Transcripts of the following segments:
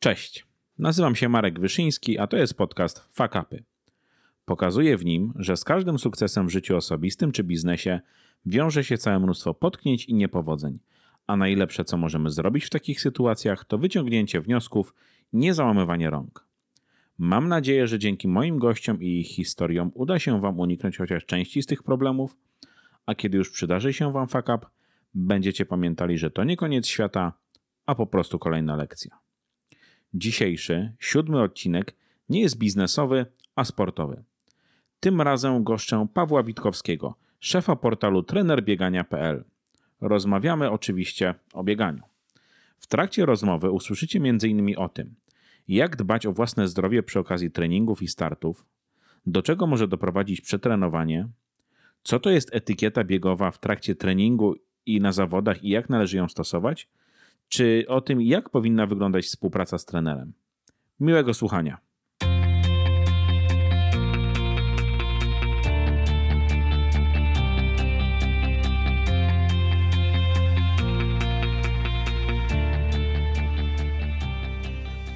Cześć, nazywam się Marek Wyszyński, a to jest podcast Fakapy. Pokazuję w nim, że z każdym sukcesem w życiu osobistym czy biznesie wiąże się całe mnóstwo potknięć i niepowodzeń, a najlepsze co możemy zrobić w takich sytuacjach to wyciągnięcie wniosków, nie załamywanie rąk. Mam nadzieję, że dzięki moim gościom i ich historiom uda się Wam uniknąć chociaż części z tych problemów, a kiedy już przydarzy się Wam fuck up, będziecie pamiętali, że to nie koniec świata, a po prostu kolejna lekcja. Dzisiejszy, siódmy odcinek nie jest biznesowy, a sportowy. Tym razem goszczę Pawła Witkowskiego, szefa portalu trenerbiegania.pl. Rozmawiamy oczywiście o bieganiu. W trakcie rozmowy usłyszycie m.in. o tym, jak dbać o własne zdrowie przy okazji treningów i startów, do czego może doprowadzić przetrenowanie, co to jest etykieta biegowa w trakcie treningu i na zawodach i jak należy ją stosować, czy o tym, jak powinna wyglądać współpraca z trenerem. Miłego słuchania.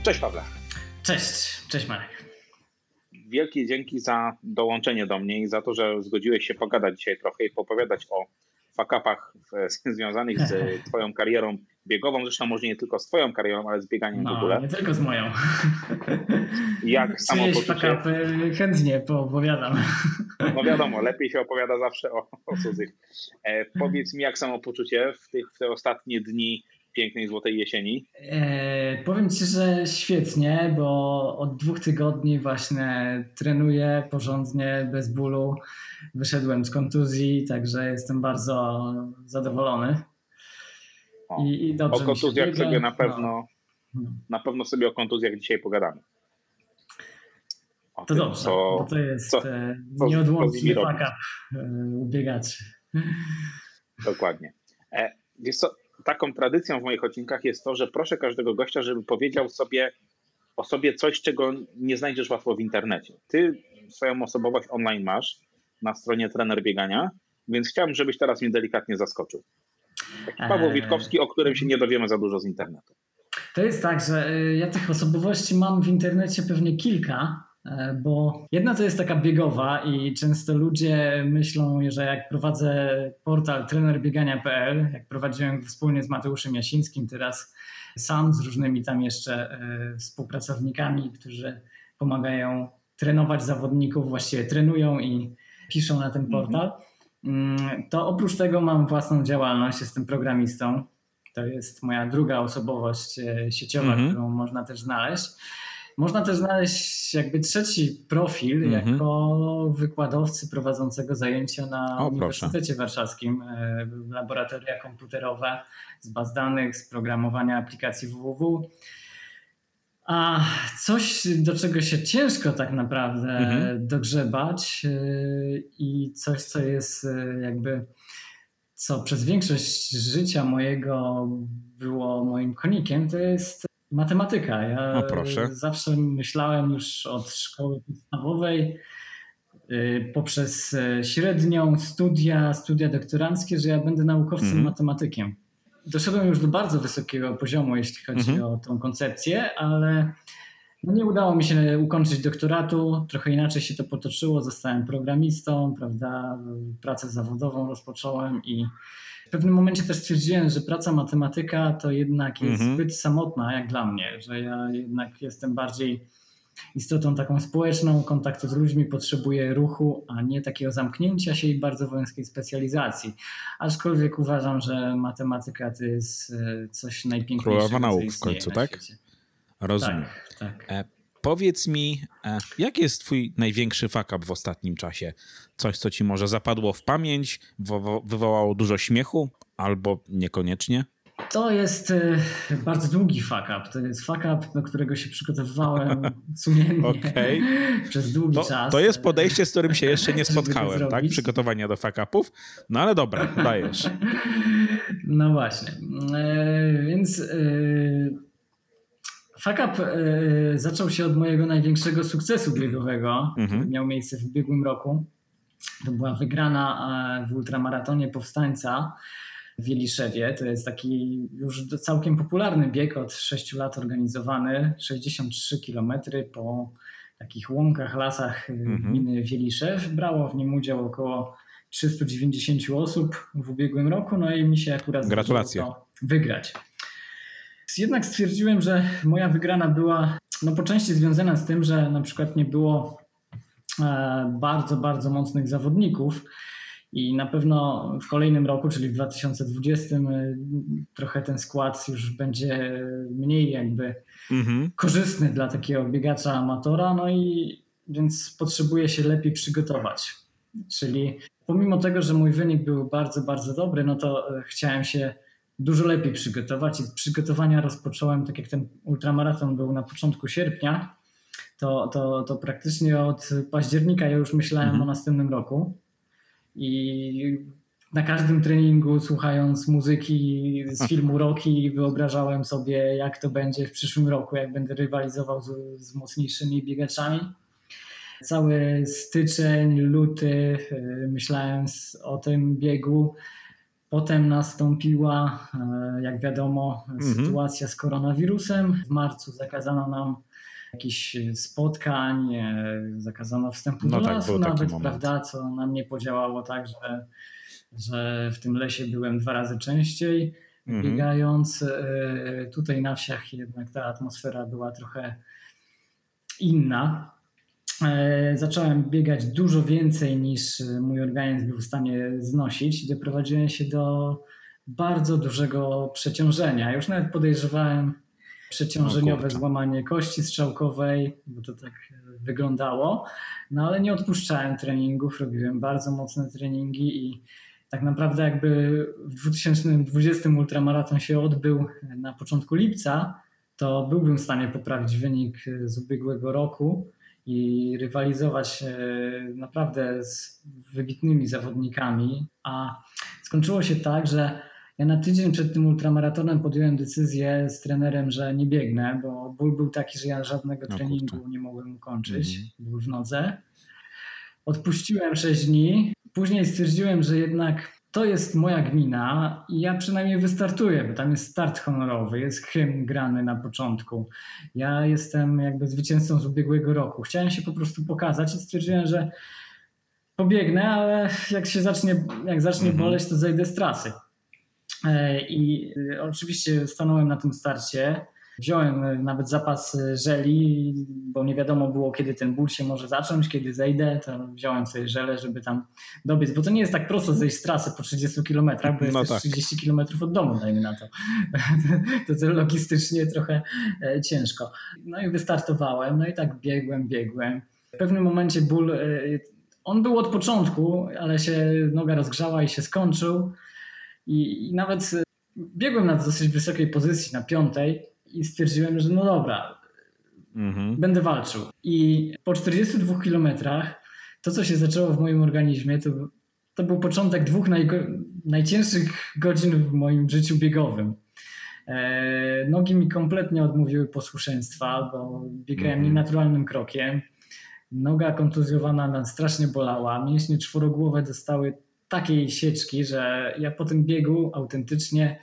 Cześć Pawle. Cześć, cześć Marek. Wielkie dzięki za dołączenie do mnie i za to, że zgodziłeś się pogadać dzisiaj trochę i popowiadać o fakapach związanych z Twoją karierą biegową. Zresztą może nie tylko z Twoją karierą, ale z bieganiem no, w ogóle. Nie tylko z moją. Jak samopoczucie? fakapy chętnie poopowiadam. No wiadomo, lepiej się opowiada zawsze o, o cudzych. E, powiedz mi, jak samopoczucie w, tych, w te ostatnie dni pięknej złotej jesieni? E, powiem Ci, że świetnie, bo od dwóch tygodni właśnie trenuję porządnie, bez bólu. Wyszedłem z kontuzji, także jestem bardzo zadowolony. O, I, i dobrze o kontuzjach sobie na pewno, no. na pewno sobie o kontuzjach dzisiaj pogadamy. O to tym, dobrze, co, bo to jest co, e, co, nieodłączny faka ubiegaczy. Dokładnie. E, wiesz co, taką tradycją w moich odcinkach jest to, że proszę każdego gościa, żeby powiedział sobie o sobie coś, czego nie znajdziesz łatwo w internecie. Ty swoją osobowość online masz na stronie trener biegania, więc chciałbym, żebyś teraz mnie delikatnie zaskoczył. Taki Paweł eee. Witkowski, o którym się nie dowiemy za dużo z internetu. To jest tak, że y, ja tych osobowości mam w internecie pewnie kilka, E, bo jedna to jest taka biegowa i często ludzie myślą, że jak prowadzę portal trenerbiegania.pl, jak prowadziłem wspólnie z Mateuszem Jasińskim, teraz sam z różnymi tam jeszcze e, współpracownikami, którzy pomagają trenować zawodników, właściwie trenują i piszą na ten portal, mm, to oprócz tego mam własną działalność, jestem programistą. To jest moja druga osobowość e, sieciowa, mhm. którą można też znaleźć. Można też znaleźć jakby trzeci profil mm -hmm. jako wykładowcy prowadzącego zajęcia na o, Uniwersytecie proszę. Warszawskim, e, laboratoria komputerowe z baz danych, z programowania aplikacji www. A coś, do czego się ciężko tak naprawdę -hmm. dogrzebać e, i coś, co jest e, jakby, co przez większość życia mojego było moim konikiem, to jest Matematyka. Ja o, proszę. zawsze myślałem już od szkoły podstawowej y, poprzez y, średnią, studia, studia doktoranckie, że ja będę naukowcem mm. matematykiem. Doszedłem już do bardzo wysokiego poziomu, jeśli chodzi -hmm. o tą koncepcję, ale no nie udało mi się ukończyć doktoratu. Trochę inaczej się to potoczyło. Zostałem programistą, prawda? Pracę zawodową rozpocząłem i pewnym momencie też stwierdziłem, że praca matematyka to jednak jest mhm. zbyt samotna jak dla mnie, że ja jednak jestem bardziej istotą taką społeczną, kontaktu z ludźmi, potrzebuję ruchu, a nie takiego zamknięcia się i bardzo wąskiej specjalizacji. Aczkolwiek uważam, że matematyka to jest e, coś najpiękniejszego. Królowa nauk w końcu, tak? Rozumiem. Tak, tak. E, powiedz mi, e, jaki jest twój największy fuck up w ostatnim czasie? Coś, co ci może zapadło w pamięć, wywołało dużo śmiechu, albo niekoniecznie? To jest y, bardzo długi fuck up. To jest fuck up, do którego się przygotowywałem sumiennie okay. przez długi to, czas. To jest podejście, z którym się jeszcze nie spotkałem, tak? Przygotowania do fuck upów. No ale dobra, dajesz. No właśnie. E, więc y, Fuck Up y, zaczął się od mojego największego sukcesu biegowego, który mhm. miał miejsce w ubiegłym roku. To była wygrana e, w ultramaratonie Powstańca. W Wieliszewie. To jest taki już całkiem popularny bieg od 6 lat organizowany, 63 km po takich łąkach, lasach mhm. gminy Wieliszew. Brało w nim udział około 390 osób w ubiegłym roku, no i mi się akurat Gratulacje. to wygrać. Jednak stwierdziłem, że moja wygrana była no, po części związana z tym, że na przykład nie było e, bardzo, bardzo mocnych zawodników. I na pewno w kolejnym roku, czyli w 2020, e, trochę ten skład już będzie mniej jakby mhm. korzystny dla takiego biegacza amatora, no i więc potrzebuje się lepiej przygotować. Czyli pomimo tego, że mój wynik był bardzo, bardzo dobry, no to e, chciałem się dużo lepiej przygotować i przygotowania rozpocząłem, tak jak ten ultramaraton był na początku sierpnia, to, to, to praktycznie od października ja już myślałem mhm. o następnym roku i na każdym treningu słuchając muzyki z filmu Rocky wyobrażałem sobie jak to będzie w przyszłym roku, jak będę rywalizował z, z mocniejszymi biegaczami. Cały styczeń, luty e, myślałem o tym biegu, Potem nastąpiła, e, jak wiadomo, mhm. sytuacja z koronawirusem. W marcu zakazano nam jakichś spotkań, e, zakazano wstępu no do tak, lasu nawet, prawda, co na mnie podziałało tak, że, że w tym lesie byłem dwa razy częściej mhm. biegając. E, tutaj na wsiach jednak ta atmosfera była trochę inna. E, zacząłem biegać dużo więcej niż mój organizm był w stanie znosić i doprowadziłem się do bardzo dużego przeciążenia. Już nawet podejrzewałem przeciążeniowe złamanie kości strzałkowej, bo to tak wyglądało, no ale nie odpuszczałem treningów, robiłem bardzo mocne treningi i tak naprawdę jakby w 2020 ultramaraton się odbył na początku lipca, to byłbym w stanie poprawić wynik z ubiegłego roku i rywalizować e, naprawdę z wybitnymi zawodnikami, a skończyło się tak, że ja na tydzień przed tym ultramaratonem podjąłem decyzję z trenerem, że nie biegnę, bo ból był taki, że ja żadnego no, treningu nie mogłem ukończyć, mhm. ból w nodze. Odpuściłem 6 dni. Później stwierdziłem, że jednak to jest moja gmina i ja przynajmniej wystartuję, bo tam jest start honorowy, jest hymn grany na początku. Ja jestem jakby zwycięzcą z ubiegłego roku. Chciałem się po prostu pokazać i stwierdziłem, że pobiegnę, ale jak się zacznie, jak zacznie mhm. boleć, to zejdę z trasy. E, I e, oczywiście stanąłem na tym starcie. Wziąłem e, nawet zapas e, żeli, bo nie wiadomo było, kiedy ten ból się może zacząć, kiedy zejdę, to wziąłem sobie żele, żeby tam dobiec, bo to nie jest tak prosto zejść z trasy po 30 kilometrach, bo no tak. 30 kilometrów od domu, dajmy na to. to. To logistycznie trochę e, ciężko. No i wystartowałem, no i tak biegłem, biegłem. W pewnym momencie ból, on był od początku, ale się noga rozgrzała i się skończył i, i nawet biegłem na dosyć wysokiej pozycji, na piątej, i stwierdziłem, że no dobra, mhm. będę walczył. I po 42 kilometrach to, co się zaczęło w moim organizmie, to, to był początek dwóch najcięższych godzin w moim życiu biegowym. E, nogi mi kompletnie odmówiły posłuszeństwa, bo biegałem mhm. nienaturalnym krokiem. Noga kontuzjowana strasznie bolała. Mięśnie czworogłowe dostały takiej sieczki, że ja po tym biegu autentycznie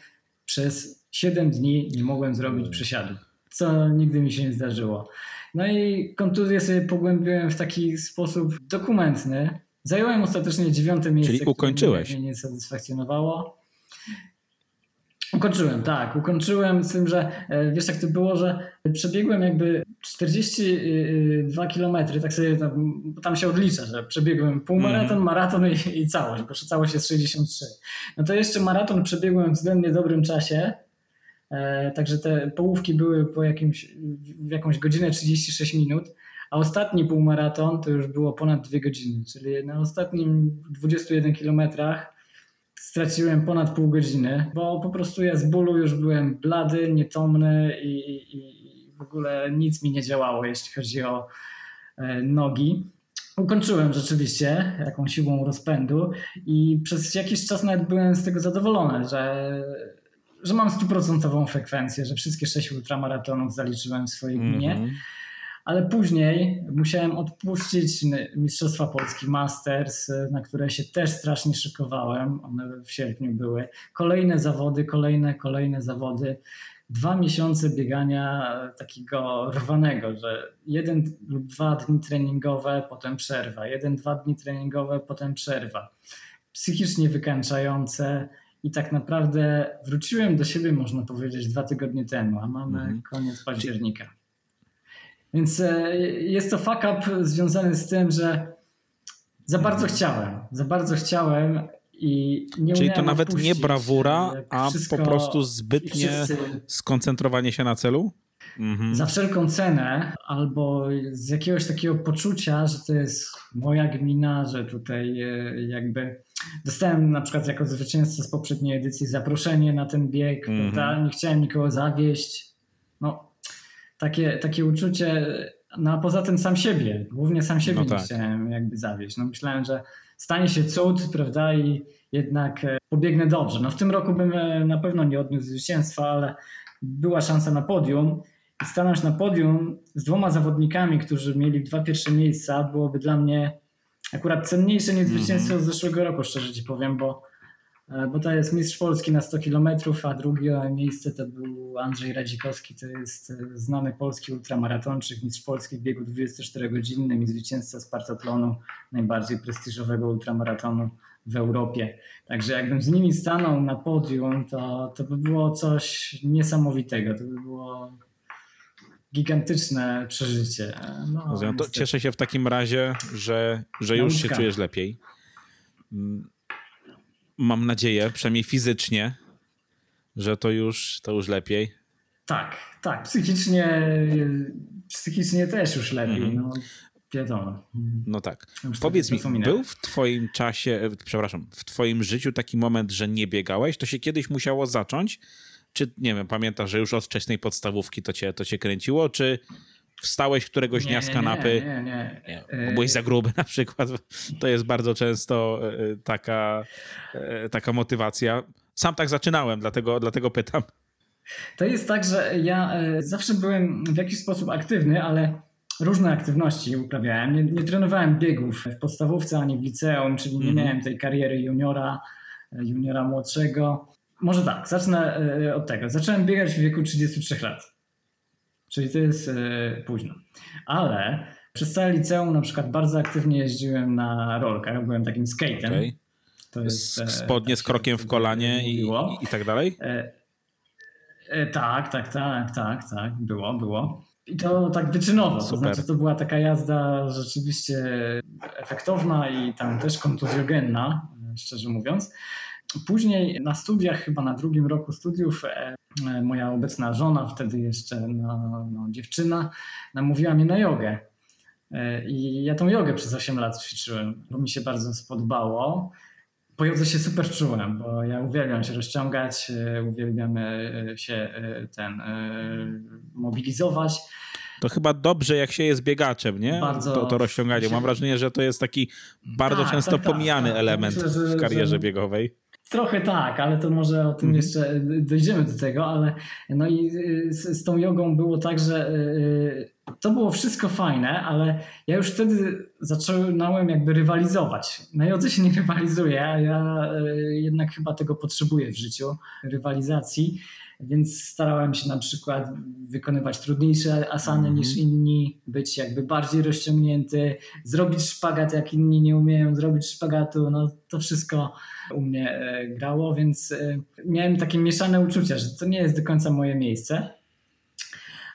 przez 7 dni nie mogłem zrobić mm. przysiadu, co nigdy mi się nie zdarzyło. No i kontuzję sobie pogłębiłem w taki sposób dokumentny. Zająłem ostatecznie dziewiąte miejsce, Czyli ukończyłeś. które mnie nie satysfakcjonowało. Ukończyłem, tak, ukończyłem z tym, że e, wiesz jak to było, że przebiegłem jakby 42 km, tak sobie tam, tam się odlicza, że przebiegłem półmaraton, mm. maraton i, i całość, bo całość jest 63. No to jeszcze maraton przebiegłem w względnie dobrym czasie, E, także te połówki były po jakimś, w jakąś godzinę 36 minut, a ostatni półmaraton to już było ponad dwie godziny, czyli na ostatnim 21 kilometrach straciłem ponad pół godziny, bo po prostu ja z bólu już byłem blady, nietomny i, i w ogóle nic mi nie działało, jeśli chodzi o e, nogi. Ukończyłem rzeczywiście jakąś siłą rozpędu i przez jakiś czas nawet byłem z tego zadowolony, że że mam stuprocentową frekwencję, że wszystkie sześć ultramaratonów zaliczyłem w swojej gminie. Mm -hmm. ale później musiałem odpuścić Mistrzostwa Polski Masters, na które się też strasznie szykowałem. One w sierpniu były. Kolejne zawody, kolejne, kolejne zawody. Dwa miesiące biegania takiego rwanego, że jeden lub dwa dni treningowe, potem przerwa. Jeden, dwa dni treningowe, potem przerwa. Psychicznie wykańczające. I tak naprawdę wróciłem do siebie, można powiedzieć, dwa tygodnie temu, a mamy mhm. koniec października. Więc e, jest to fuck up związany z tym, że za bardzo chciałem, za bardzo chciałem i nie Czyli to nawet nie brawura, a po prostu zbytnie skoncentrowanie się na celu? Mhm. Za wszelką cenę, albo z jakiegoś takiego poczucia, że to jest moja gmina, że tutaj e, jakby dostałem na przykład jako zwycięzca z poprzedniej edycji zaproszenie na ten bieg, mhm. prawda? Nie chciałem nikogo zawieść. No, takie, takie uczucie, no a poza tym sam siebie, głównie sam siebie no tak. nie chciałem jakby zawieść. No myślałem, że stanie się cud, prawda, i jednak e, pobiegnę dobrze. No w tym roku bym e, na pewno nie odniósł zwycięstwa, ale była szansa na podium. I stanąć na podium z dwoma zawodnikami, którzy mieli dwa pierwsze miejsca, byłoby dla mnie akurat cenniejsze niż zwycięstwo mm -hmm. z zeszłego roku, szczerze ci powiem, bo bo to jest mistrz Polski na 100 km, a drugie miejsce to był Andrzej Radzikowski, to jest e, znany polski ultramaratonczyk, mistrz Polski w biegu 24-godzinnym i zwycięzca Spartatlonu, najbardziej prestiżowego ultramaratonu w Europie. Także jakbym z nimi stanął na podium, to, to by było coś niesamowitego. To by było gigantyczne przeżycie. No, to cieszę się w takim razie, że, że już się czujesz lepiej. Mam nadzieję, przynajmniej fizycznie, że to już, to już lepiej. Tak, tak. Psychicznie, psychicznie też już lepiej. Mhm. No, wiadomo. No tak. Powiedz mi, był w twoim czasie, e, przepraszam, w twoim życiu taki moment, że nie biegałeś? To się kiedyś musiało zacząć? Czy, nie wiem, pamiętasz, że już od wczesnej podstawówki to cię, to cię kręciło? Czy wstałeś któregoś nie, dnia z kanapy, nie, nie, nie, nie. byłeś za gruby na przykład. To jest bardzo często e, taka, e, taka motywacja. Sam tak zaczynałem, dlatego, dlatego pytam. To jest tak, że ja e, zawsze byłem w jakiś sposób aktywny, ale różne aktywności uprawiałem. Nie, nie trenowałem biegów w podstawówce ani w liceum, czyli nie mhm. miałem tej kariery juniora, juniora młodszego. Może tak, zacznę od tego. Zacząłem biegać w wieku 33 lat. Czyli to jest e, późno. Ale przez całe liceum na przykład bardzo aktywnie jeździłem na rolkach, byłem takim skatem. Okay. To jest, e, Spodnie tak z krokiem w kolanie i, i, i, tak dalej? E, e, tak, tak, tak, tak, tak, było, było. I to tak wyczynowo, Super. to znaczy to była taka jazda rzeczywiście efektowna i tam też kontuzjogenna, szczerze mówiąc. Później na studiach, chyba na drugim roku studiów, e, e, moja obecna żona, wtedy jeszcze no, no, dziewczyna, namówiła mnie na jogę. E, I ja tą jogę przez 8 lat ćwiczyłem, bo mi się bardzo spodobało. Po jodze się super czułem, bo ja uwielbiam się rozciągać, uwielbiam się ten mobilizować. To chyba dobrze, jak się jest biegaczem, nie? Bardzo to, to rozciąganie. Mam wrażenie, że to jest taki bardzo tak, często tak, tak pomijany tak, element myślę, że, w karierze że... biegowej. Trochę tak, ale to może o tym mhm. jeszcze dojdziemy do tego, ale no i y, z, z tą jogą było tak, że y, to było wszystko fajne, ale ja już wtedy zaczynałem jakby rywalizować. Na jodze się nie rywalizuje, a ja y, jednak chyba tego potrzebuję w życiu, rywalizacji, więc starałem się na przykład wykonywać trudniejsze asany mm -hmm. niż inni, być jakby bardziej rozciągnięty, zrobić szpagat jak inni nie umieją zrobić szpagatu, no to wszystko u mnie e, grało, więc e, miałem takie mieszane uczucia, że to nie jest do końca moje miejsce.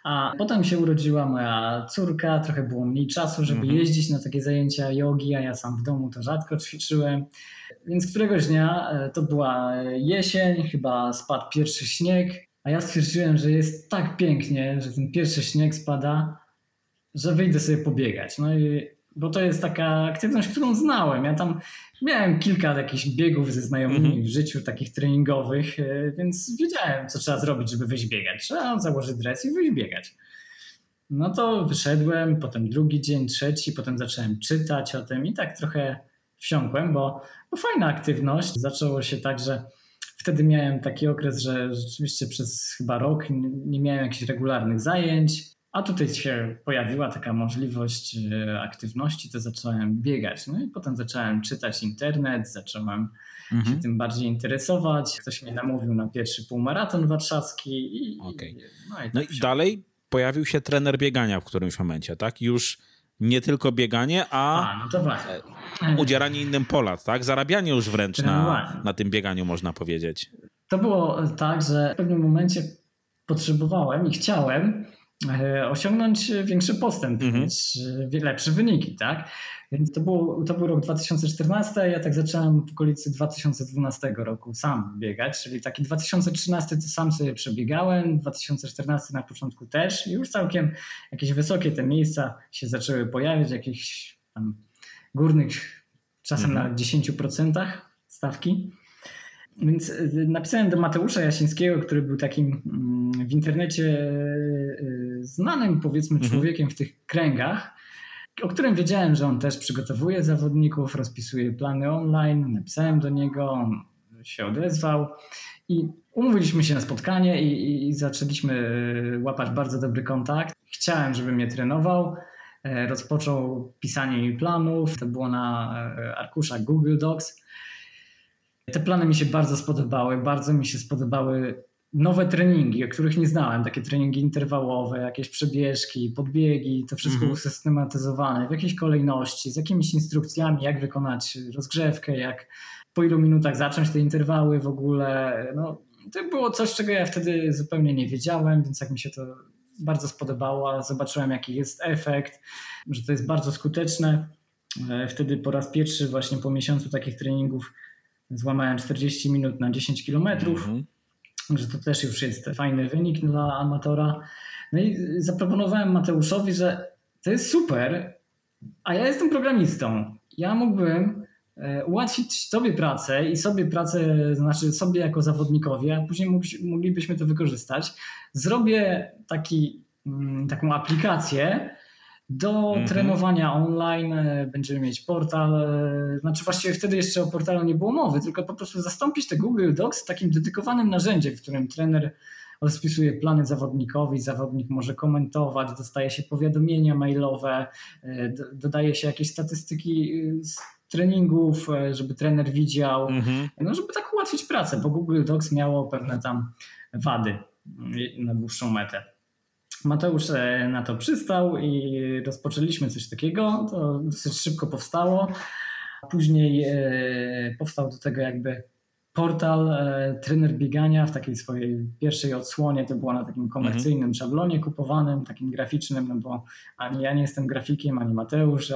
A potem się urodziła moja córka, trochę było mniej czasu, żeby mhm. jeździć na takie zajęcia jogi, a ja sam w domu to rzadko ćwiczyłem. Więc któregoś dnia, e, to była jesień, chyba spadł pierwszy śnieg, a ja stwierdziłem, że jest tak pięknie, że ten pierwszy śnieg spada, że wyjdę sobie pobiegać. No i bo to jest taka aktywność, którą znałem. Ja tam miałem kilka jakichś biegów ze znajomymi mm -hmm. w życiu, takich treningowych, e, więc wiedziałem, co trzeba zrobić, żeby wyjść biegać. Trzeba założyć dres i wyjść biegać. No to wyszedłem, potem drugi dzień, trzeci, potem zacząłem czytać o tym i tak trochę wsiąkłem, bo, bo fajna aktywność. Zaczęło się tak, że wtedy miałem taki okres, że rzeczywiście przez chyba rok nie miałem jakichś regularnych zajęć A tutaj się pojawiła taka możliwość e, aktywności, to zacząłem biegać. No i potem zacząłem czytać internet, zacząłem mhm. się tym bardziej interesować. Ktoś mnie namówił na pierwszy półmaraton warszawski. I, okay. no, i, no i dalej pojawił się trener biegania w którymś momencie, tak? Już nie tylko bieganie, a, a no. E, udzielanie innym pola, tak? Zarabianie już wręcz na, na tym bieganiu, można powiedzieć. To było tak, że w pewnym momencie potrzebowałem i chciałem osiągnąć większy postęp, mhm. e, lepsze wyniki, tak? Więc to, było, to był rok 2014, ja tak zacząłem w okolicy 2012 roku sam biegać, czyli taki 2013 to sam sobie przebiegałem, 2014 na początku też i już całkiem jakieś wysokie te miejsca się zaczęły pojawiać, jakichś tam górnych, czasem mhm. na 10% stawki. Więc y, napisałem do Mateusza Jasińskiego, który był takim mm, w internecie znanym, powiedzmy, mhm. człowiekiem w tych kręgach, o którym wiedziałem, że on też przygotowuje zawodników, rozpisuje plany online. Napisałem do niego, on się odezwał i umówiliśmy się na spotkanie i, i zaczęliśmy y, łapać bardzo dobry kontakt. Chciałem, żeby mnie trenował. E, rozpoczął pisanie mi planów. To było na e, arkuszach Google Docs. Te plany mi się bardzo spodobały. Bardzo mi się spodobały nowe treningi, o których nie znałem, takie treningi interwałowe, jakieś przebieżki, podbiegi, to wszystko mhm. systematyzowane w jakiejś kolejności, z jakimiś instrukcjami, jak wykonać rozgrzewkę, jak po ilu minutach zacząć te interwały w ogóle. No, to było coś, czego ja wtedy zupełnie nie wiedziałem, więc jak mi się to bardzo spodobało, zobaczyłem jaki jest efekt, że to jest bardzo skuteczne. E, wtedy po raz pierwszy właśnie po miesiącu takich treningów złamałem 40 minut na 10 kilometrów. Mhm że to też już jest fajny wynik dla amatora. No i zaproponowałem Mateuszowi, że to jest super, a ja jestem programistą. Ja mógłbym e, ułatwić sobie pracę i sobie pracę, znaczy sobie jako zawodnikowi, a później moglibyśmy to wykorzystać. Zrobię taki, mm, taką aplikację, do mhm. trenowania online e, będziemy mieć portal, e, znaczy właściwie wtedy jeszcze o portalu nie było mowy, tylko po prostu zastąpić te Google Docs takim dedykowanym narzędziem, w którym trener rozpisuje plany zawodnikowi, zawodnik może komentować, dostaje się powiadomienia mailowe, e, dodaje się jakieś statystyki z treningów, żeby trener widział, mhm. no żeby tak ułatwić pracę, bo Google Docs miało pewne tam wady na dłuższą metę. Mateusz e, na to przystał i rozpoczęliśmy coś takiego. To dosyć szybko powstało. Później e, powstał do tego jakby portal e, trener biegania w takiej swojej pierwszej odsłonie. To było na takim komercyjnym mhm. szablonie kupowanym, takim graficznym, no bo ani ja nie jestem grafikiem, ani Mateusz.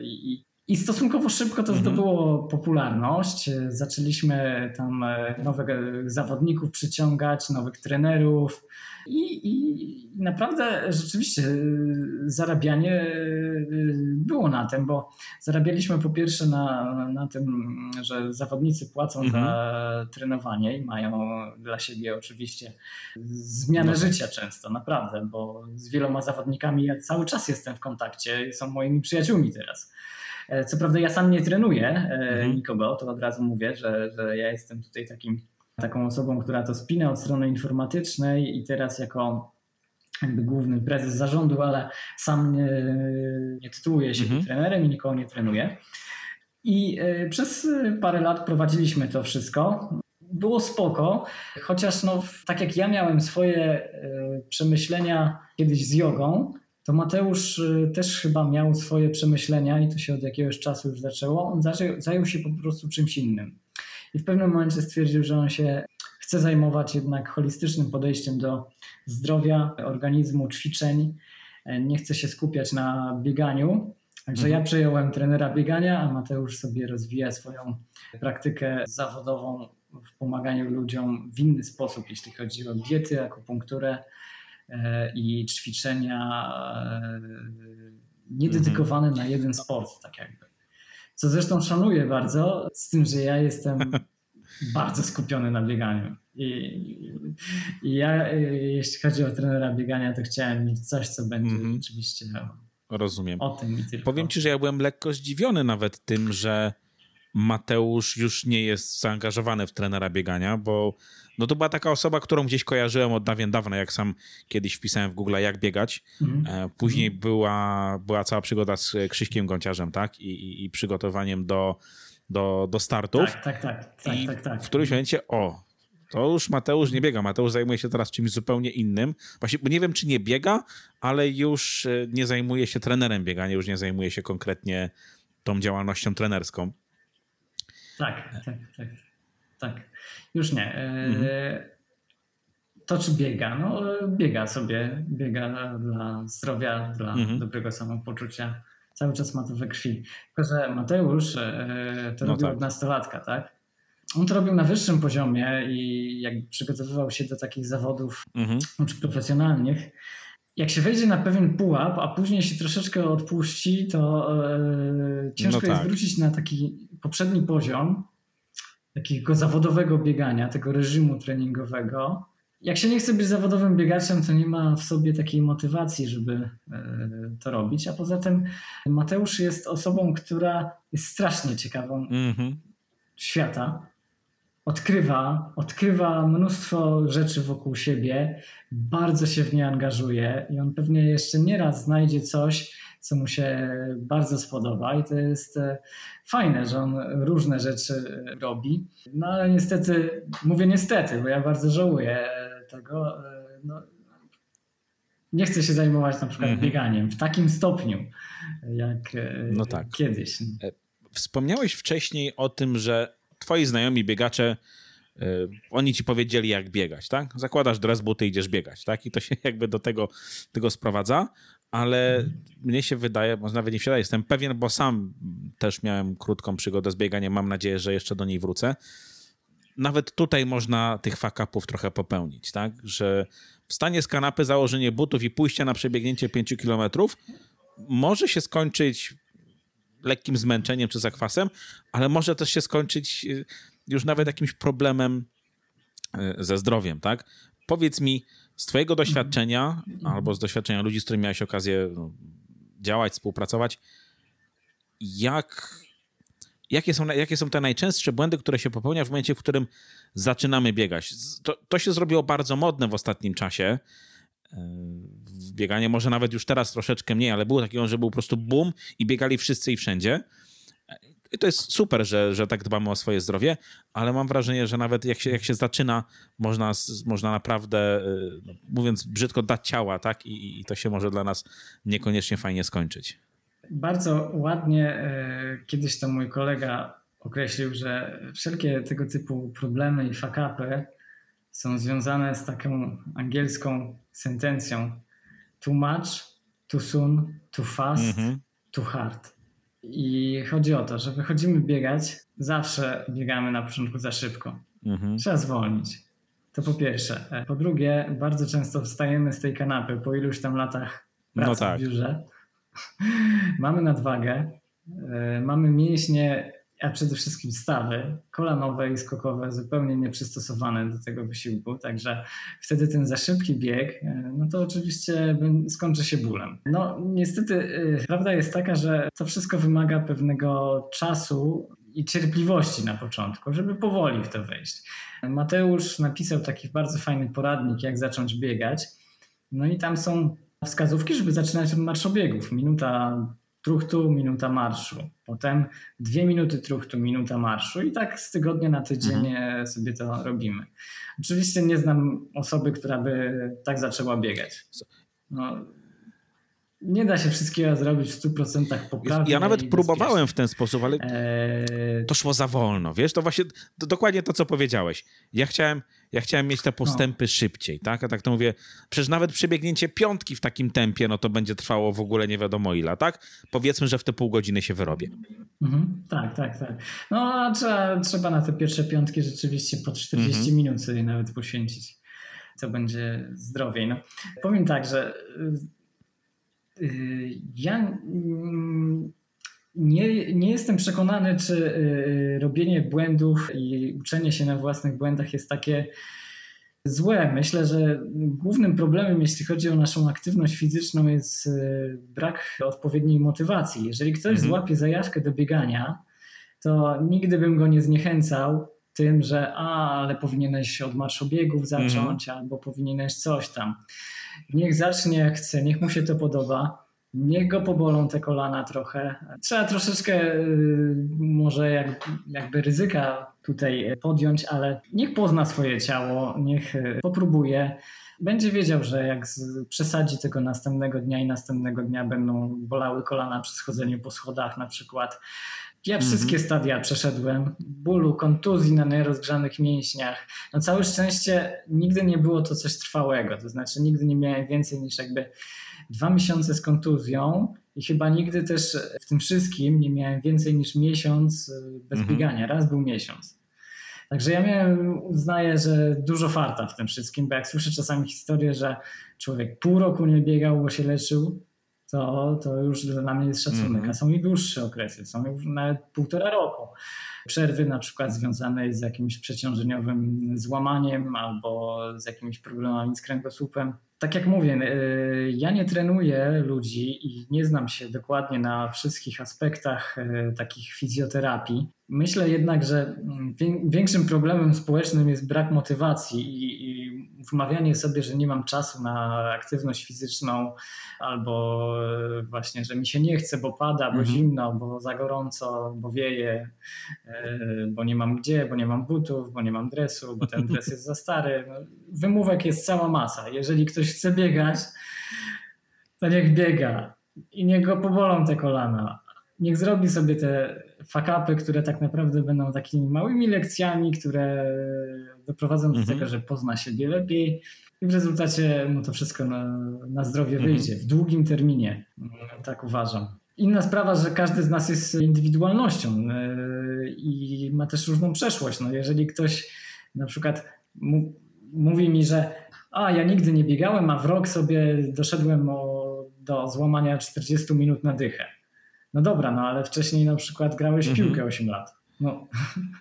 I, i stosunkowo szybko to mhm. zdobyło popularność. Zaczęliśmy tam nowych zawodników przyciągać, nowych trenerów. I, I, naprawdę rzeczywiście y, zarabianie było na tym, bo zarabialiśmy po pierwsze na, na tym, że zawodnicy płacą mhm. za trenowanie i mają dla siebie oczywiście zmianę no. życia często, naprawdę, bo z wieloma zawodnikami ja cały czas jestem w kontakcie, są moimi przyjaciółmi teraz. E, co prawda ja sam nie trenuję e, mhm. nikogo, to od razu mówię, że, że ja jestem tutaj takim taką osobą, która to spina od strony informatycznej i teraz jako jakby główny prezes zarządu, ale sam nie, nie tytułuję się mhm. trenerem i nikogo nie trenuję. I e, przez parę lat prowadziliśmy to wszystko. Było spoko, chociaż no, tak jak ja miałem swoje przemyślenia kiedyś z jogą, to Mateusz e, też chyba miał swoje przemyślenia i to się od jakiegoś czasu już zaczęło. On zajął się po prostu czymś innym. I w pewnym momencie stwierdził, że on się chce zajmować jednak holistycznym podejściem do zdrowia, organizmu, ćwiczeń. Nie chce się skupiać na bieganiu. Także ja mhm. przejąłem trenera biegania, a Mateusz sobie rozwija swoją praktykę zawodową w pomaganiu ludziom w inny sposób, jeśli chodzi o diety, akupunkturę e, i ćwiczenia e, niededykowane na jeden sport, tak jakby co zresztą szanuję bardzo, z tym, że ja jestem bardzo skupiony na bieganiu. I, I, ja, jeśli chodzi o trenera biegania, to chciałem mieć coś, co będzie mm -hmm. rzeczywiście Rozumiem. o tym i tylko. Powiem ci, że ja byłem lekko zdziwiony nawet tym, że Mateusz już nie jest zaangażowany w trenera biegania, bo no to była taka osoba, którą gdzieś kojarzyłem od dawien dawna, jak sam kiedyś wpisałem w Google jak biegać. Mhm. Później mhm. była, była cała przygoda z Krzyśkiem Gąciarzem, tak? I, i, i przygotowaniem do, do, do startów. Tak, tak, tak. tak, I tak, tak. w którymś momencie, o, to już Mateusz nie biega. Mateusz zajmuje się teraz czymś zupełnie innym. Właśnie, bo nie wiem, czy nie biega, ale już e, nie zajmuje się trenerem biegania, już nie zajmuje się konkretnie tą działalnością trenerską. Tak, tak, tak. Tak. Już nie. E, mhm. To czy biega? No, biega sobie, biega dla zdrowia, dla mhm. dobrego samopoczucia. Cały czas ma to we krwi. Tylko, że Mateusz e, to no robił tak. od nastolatka, tak? On to robił na wyższym poziomie i jak przygotowywał się do takich zawodów mhm. profesjonalnych, jak się wejdzie na pewien pułap, a później się troszeczkę odpuści, to e, ciężko no tak. jest wrócić na taki poprzedni poziom takiego zawodowego biegania, tego reżimu treningowego. Jak się nie chce być zawodowym biegaczem, to nie ma w sobie takiej motywacji, żeby e, to robić. A poza tym Mateusz jest osobą, która jest strasznie ciekawą mm-hmm. świata odkrywa, odkrywa mnóstwo rzeczy wokół siebie, bardzo się w nie angażuje i on pewnie jeszcze nieraz znajdzie coś, co mu się bardzo spodoba i to jest e, fajne, że on różne rzeczy robi. No ale niestety, mówię niestety, bo ja bardzo żałuję tego. E, no, nie chcę się zajmować na przykład mhm. bieganiem w takim stopniu, jak e, no tak. kiedyś. Wspomniałeś wcześniej o tym, że twoi znajomi biegacze, oni ci powiedzieli, jak biegać, tak? Zakładasz dres, buty, idziesz biegać, tak? I to się jakby do tego, tego sprowadza, ale mnie się wydaje, może nawet nie wydaje, jestem pewien, bo sam też miałem krótką przygodę z bieganiem, mam nadzieję, że jeszcze do niej wrócę. Nawet tutaj można tych fakapów trochę popełnić, tak? Że wstanie z kanapy, założenie butów i pójście na przebiegnięcie 5 kilometrów może się skończyć lekkim zmęczeniem czy zakwasem, ale może też się skończyć y, już nawet jakimś problemem y, ze zdrowiem, tak? Powiedz mi z twojego doświadczenia albo z doświadczenia ludzi, z którymi miałeś okazję no, działać, współpracować, jak, jakie, są, jakie są te najczęstsze błędy, które się popełnia w momencie, w którym zaczynamy biegać? To, to się zrobiło bardzo modne w ostatnim czasie, w bieganie, może nawet już teraz troszeczkę mniej, ale było takiego, że był po prostu boom i biegali wszyscy i wszędzie. I to jest super, że, że tak dbamy o swoje zdrowie, ale mam wrażenie, że nawet jak się, jak się zaczyna, można, można naprawdę, y, no, mówiąc brzydko, dać ciała, tak? I, I to się może dla nas niekoniecznie fajnie skończyć. Bardzo ładnie e, kiedyś to mój kolega określił, że wszelkie tego typu problemy i fakapy są związane z taką angielską sentencją too much, too soon, too fast, mm -hmm. too hard. I chodzi o to, że wychodzimy biegać, zawsze biegamy na początku za szybko. -hmm. Trzeba zwolnić. To po pierwsze. Po drugie, bardzo często wstajemy z tej kanapy po iluś tam latach pracy no tak. w biurze. mamy nadwagę, e, mamy mięśnie a przede wszystkim stawy kolanowe i skokowe zupełnie nieprzystosowane do tego wysiłku, także wtedy ten za szybki bieg, e, no to oczywiście skończy się bólem. No niestety e, prawda jest taka, że to wszystko wymaga pewnego czasu i cierpliwości na początku, żeby powoli w to wejść. Mateusz napisał taki bardzo fajny poradnik, jak zacząć biegać. No i tam są wskazówki, żeby zaczynać od marszobiegów. Minuta truchtu, minuta marszu. Potem dwie minuty truchtu, minuta marszu i tak z tygodnia na tydzień mhm. E, sobie to robimy. Oczywiście nie znam osoby, która by tak zaczęła biegać. No, nie da się wszystkiego zrobić w 100% poprawnie. Ja nawet próbowałem w ten sposób, ale eee... to szło za wolno. Wiesz, to właśnie to dokładnie to, co powiedziałeś. Ja chciałem, ja chciałem mieć te postępy no. szybciej, tak? A tak to mówię, przecież nawet przebiegnięcie piątki w takim tempie, no to będzie trwało w ogóle nie wiadomo ile, tak? Powiedzmy, że w te pół godziny się wyrobię. Mhm, tak, tak, tak. No trzeba, trzeba na te pierwsze piątki rzeczywiście po 40 mhm. minut sobie nawet poświęcić. To będzie zdrowiej. No, powiem tak, że Y, ja mm, nie, nie jestem przekonany, czy y, robienie błędów i uczenie się na własnych błędach jest takie złe. Myślę, że głównym problemem, jeśli chodzi o naszą aktywność fizyczną, jest y, brak odpowiedniej motywacji. Jeżeli ktoś mhm. złapie zajawkę do biegania, to nigdy bym go nie zniechęcał tym, że a, ale powinieneś od marszobiegów zacząć, mm. albo powinieneś coś tam. Niech zacznie jak chce, niech mu się to podoba. Niech go pobolą te kolana trochę. Trzeba troszeczkę y, może jak, jakby ryzyka tutaj podjąć, ale niech pozna swoje ciało, niech y, popróbuje. Będzie wiedział, że jak przesadzi tego następnego dnia i następnego dnia będą bolały kolana przy schodzeniu po schodach na przykład. Ja wszystkie mm -hmm. stadia przeszedłem. Bólu, kontuzji na nierozgrzanych mięśniach. Na całe szczęście nigdy nie było to coś trwałego. To znaczy nigdy nie miałem więcej niż jakby dwa miesiące z kontuzją i chyba nigdy też w tym wszystkim nie miałem więcej niż miesiąc y, bez -hmm. biegania. Raz był miesiąc. Także ja miałem, uznaję, że dużo farta w tym wszystkim, bo jak słyszę czasami historię, że człowiek pół roku nie biegał, bo się leczył, to, to już dla mnie jest szacunek. Mm -hmm. A są i dłuższe okresy, są już nawet półtora roku. Przerwy na przykład związane z jakimś przeciążeniowym złamaniem albo z jakimiś problemami z kręgosłupem. Tak jak mówię, y, ja nie trenuję ludzi i nie znam się dokładnie na wszystkich aspektach y, takich fizjoterapii. Myślę jednak, że mm, większym problemem społecznym jest brak motywacji i, i wmawianie sobie, że nie mam czasu na aktywność fizyczną albo e, właśnie, że mi się nie chce, bo pada, bo mhm. zimno, bo za gorąco, bo wieje, e, bo nie mam gdzie, bo nie mam butów, bo nie mam dresu, bo ten dres jest za stary. No, wymówek jest cała masa. Jeżeli ktoś chce biegać, to niech biega i niech go pobolą te kolana. Niech zrobi sobie te fakapy, które tak naprawdę będą takimi małymi lekcjami, które doprowadzą do mhm. tego, że pozna siebie lepiej i w rezultacie mu to wszystko na, na zdrowie mhm. wyjdzie w długim terminie. Tak uważam. Inna sprawa, że każdy z nas jest indywidualnością yy, i ma też różną przeszłość. No jeżeli ktoś na przykład mówi mi, że a ja nigdy nie biegałem, a w rok sobie doszedłem o, do złamania 40 minut na dychę. No dobra, no ale wcześniej na przykład grałeś w mhm. piłkę 8 lat. No.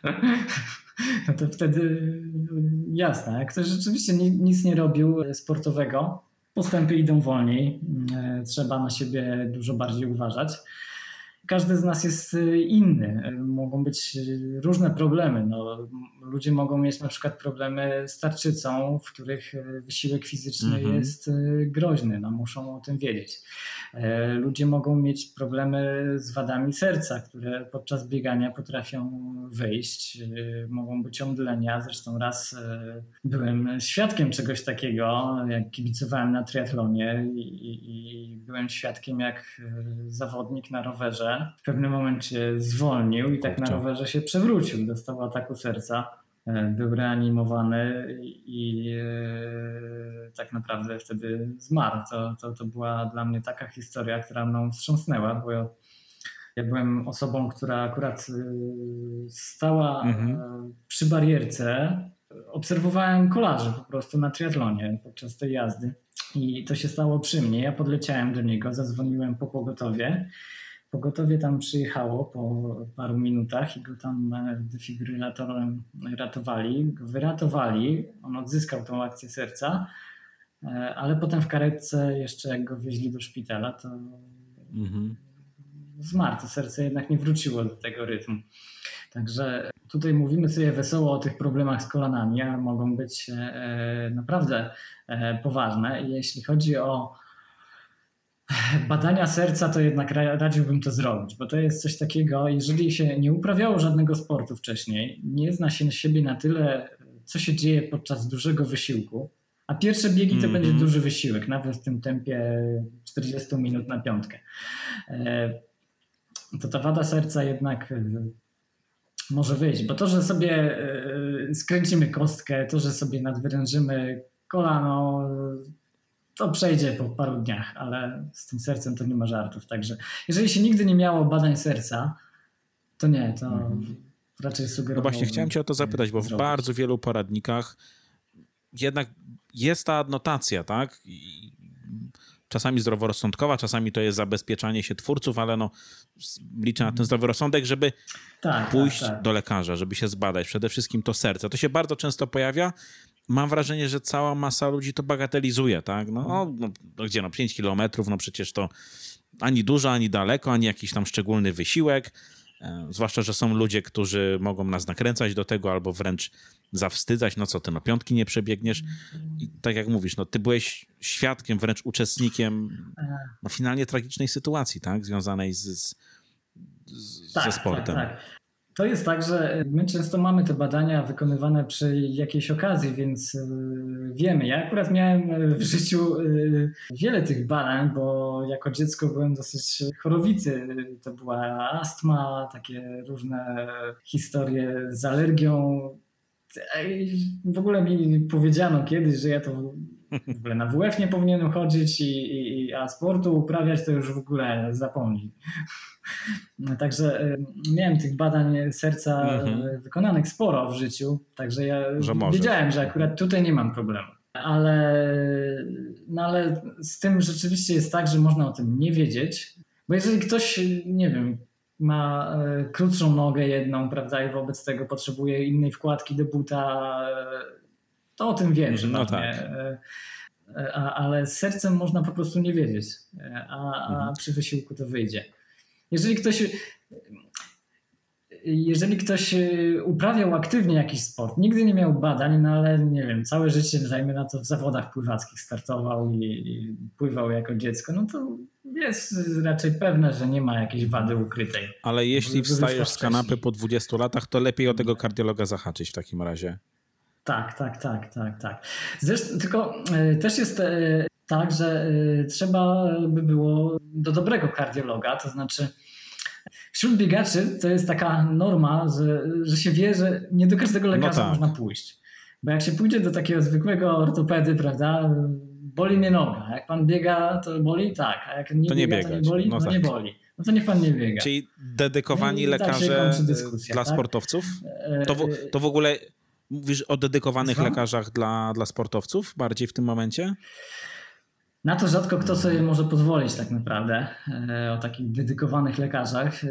no to wtedy jasne. Jak ktoś rzeczywiście nic nie robił sportowego, postępy idą wolniej, e, trzeba na siebie dużo bardziej uważać. Każdy z nas jest inny. Mogą być różne problemy. No, ludzie mogą mieć na przykład problemy z tarczycą, w których wysiłek fizyczny -hmm. jest groźny. No, muszą o tym wiedzieć. E, ludzie mogą mieć problemy z wadami serca, które podczas biegania potrafią wyjść. E, mogą być omdlenia. Zresztą raz e, byłem świadkiem czegoś takiego, jak kibicowałem na triatlonie i, i byłem świadkiem, jak zawodnik na rowerze w pewnym momencie zwolnił i tak na rowerze się przewrócił. Dostał ataku serca. E, był reanimowany i e, tak naprawdę wtedy zmarł. To, to, to była dla mnie taka historia, która mną wstrząsnęła, bo ja, ja byłem osobą, która akurat e, stała mhm. przy barierce. Obserwowałem kolarzy po prostu na triatlonie podczas tej jazdy i to się stało przy mnie. Ja podleciałem do niego, zadzwoniłem po pogotowie Pogotowie tam przyjechało po paru minutach i go tam e, defibrylatorem ratowali. Go wyratowali, on odzyskał tą akcję serca, e, ale potem w karetce jeszcze jak go wieźli do szpitala, to mhm. zmarł. To serce jednak nie wróciło do tego rytmu. Także tutaj mówimy sobie wesoło o tych problemach z kolanami, a mogą być e, naprawdę poważne. Jeśli chodzi o badania serca, to jednak radziłbym to zrobić, bo to jest coś takiego, jeżeli się nie uprawiało żadnego sportu wcześniej, nie zna się siebie na tyle, co się dzieje podczas dużego wysiłku, a pierwsze biegi to mm -hmm. będzie duży wysiłek, nawet w tym tempie 40 minut na piątkę. E, to ta wada serca jednak e, może wyjść, bo to, że sobie e, skręcimy kostkę, to, że sobie nadwyrężymy kolano, to przejdzie po paru dniach, ale z tym sercem to nie ma żartów. Także jeżeli się nigdy nie miało badań serca, to nie, to mhm. raczej sugerowałbym. No właśnie, chciałem cię o to zapytać, bo w bardzo wielu poradnikach jednak jest ta adnotacja, tak? I czasami zdroworozsądkowa, czasami to jest zabezpieczanie się twórców, ale no liczę na ten zdrowy rozsądek, żeby tak, pójść tak, tak. do lekarza, żeby się zbadać. Przede wszystkim to serce. To się bardzo często pojawia mam wrażenie, że cała masa ludzi to bagatelizuje, tak? No, no, no, no gdzie, no 5 kilometrów, no przecież to ani dużo, ani daleko, ani jakiś tam szczególny wysiłek. E, zwłaszcza, że są ludzie, którzy mogą nas nakręcać do tego albo wręcz zawstydzać, no co ty, no piątki nie przebiegniesz. I tak jak mówisz, no ty byłeś świadkiem, wręcz uczestnikiem no, finalnie tragicznej sytuacji, tak, związanej z, z, z tak, ze sportem. Tak, tak. To jest tak, że my często mamy te badania wykonywane przy jakiejś okazji, więc y, wiemy. Ja akurat miałem w życiu wiele tych badań, bo jako dziecko byłem dosyć chorowity. To była astma, takie różne historie z alergią. W ogóle mi powiedziano kiedyś, że ja to w ogóle na WF nie powinienem chodzić, i, i, a sportu uprawiać to już w ogóle zapomnij. Także e, miałem tych badań serca mhm. wykonanych sporo w życiu, także ja że wiedziałem, że akurat tutaj nie mam problemu. Ale, no ale z tym rzeczywiście jest tak, że można o tym nie wiedzieć, bo jeżeli ktoś, nie wiem, ma e, krótszą nogę jedną, prawda, i wobec tego potrzebuje innej wkładki do buta, to o tym wiem, że no tak. A, ale z sercem można po prostu nie wiedzieć, a, a mhm. przy wysiłku to wyjdzie. Jeżeli ktoś, jeżeli ktoś uprawiał aktywnie jakiś sport, nigdy nie miał badań, no ale nie wiem, całe życie, dajmy na to, w zawodach pływackich startował i, i pływał jako dziecko, no to jest raczej pewne, że nie ma jakiejś wady ukrytej. Ale jeśli wstajesz z kanapy po 20 latach, to lepiej o tego kardiologa zahaczyć w takim razie. Tak, tak, tak, tak, tak. Zresztą tylko y, też jest y, tak, że y, trzeba by było do dobrego kardiologa, to znaczy wśród biegaczy to jest taka norma, że, że się wie, że nie do każdego no lekarza no tak. można pójść. Bo jak się pójdzie do takiego zwykłego ortopedy, prawda, boli mnie noga. Jak pan biega, to boli? Tak. A jak nie, to biega, nie to nie boli? No, no tak. nie boli. No to niech pan nie biega. Czyli dedykowani no tak lekarze dla tak? sportowców? To w, to w ogóle mówisz o dedykowanych lekarzach dla, dla sportowców bardziej w tym momencie? Na to rzadko kto sobie może pozwolić tak naprawdę e, o takich dedykowanych lekarzach, e,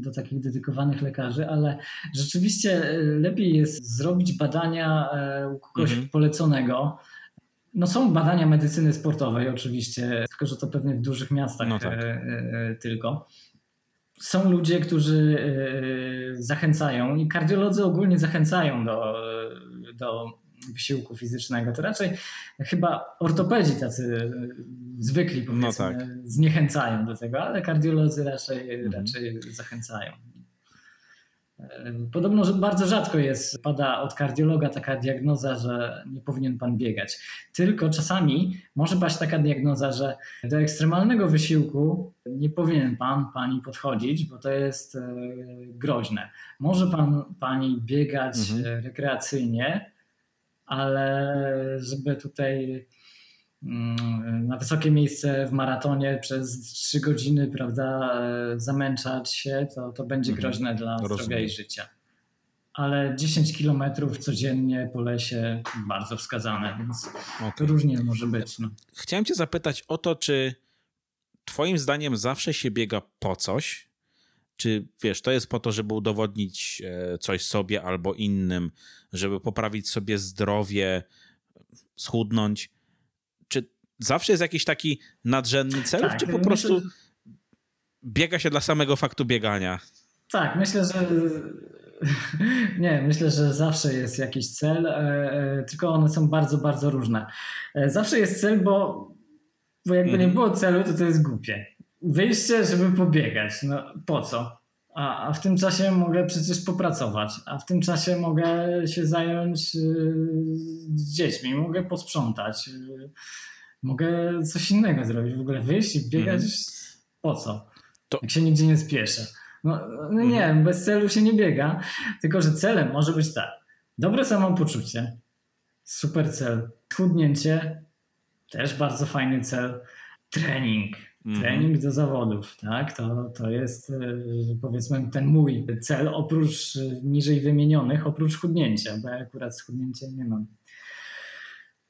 do takich dedykowanych lekarzy, ale rzeczywiście e, lepiej jest zrobić badania u kogoś mhm. poleconego. No są badania medycyny sportowej oczywiście, tylko że to pewnie w dużych miastach no tak. tylko. Są ludzie, którzy zachęcają i kardiolodzy ogólnie zachęcają do, do wysiłku fizycznego, to raczej chyba ortopedzi tacy zwykli powiedzmy no tak. zniechęcają do tego, ale kardiolodzy raczej, mhm. raczej zachęcają. Podobno, że bardzo rzadko jest, pada od kardiologa taka diagnoza, że nie powinien pan biegać. Tylko czasami może paść taka diagnoza, że do ekstremalnego wysiłku nie powinien pan, pani podchodzić, bo to jest e, groźne. Może pan, pani biegać mhm. rekreacyjnie, ale żeby tutaj na wysokie miejsce w maratonie przez trzy godziny, prawda, zamęczać się, to, to będzie mhm. groźne dla Rozumiem. zdrowia i życia. Ale 10 kilometrów codziennie po lesie bardzo wskazane, więc okay. to różnie może być. No. Chciałem Cię zapytać o to, czy Twoim zdaniem zawsze się biega po coś? Czy wiesz, to jest po to, żeby udowodnić e, coś sobie albo innym, żeby poprawić sobie zdrowie, schudnąć? Zawsze jest jakiś taki nadrzędny cel, tak, czy po prostu biega się dla samego faktu biegania? Tak, myślę, że nie, myślę, że zawsze jest jakiś cel, e, e, tylko one są bardzo, bardzo różne. Zawsze jest cel, bo, bo jakby nie mhm. było celu, to to jest głupie wyjście, żeby pobiegać. No po co? A, a w tym czasie mogę przecież popracować, a w tym czasie mogę się zająć dziećmi, mogę posprzątać, mogę coś innego zrobić. W ogóle wyjść i biegać mm. po co? To... Jak się nigdzie nie spieszę. No, no nie, mm. bez celu się nie biega, tylko że celem może być tak. Dobre samopoczucie, super cel, schudnięcie, też bardzo fajny cel, trening, Mhm. Trening do zawodów, tak? To, to jest e, powiedzmy ten mój cel, oprócz e, niżej wymienionych, oprócz chudnięcia, bo ja akurat z chudnięciem nie mam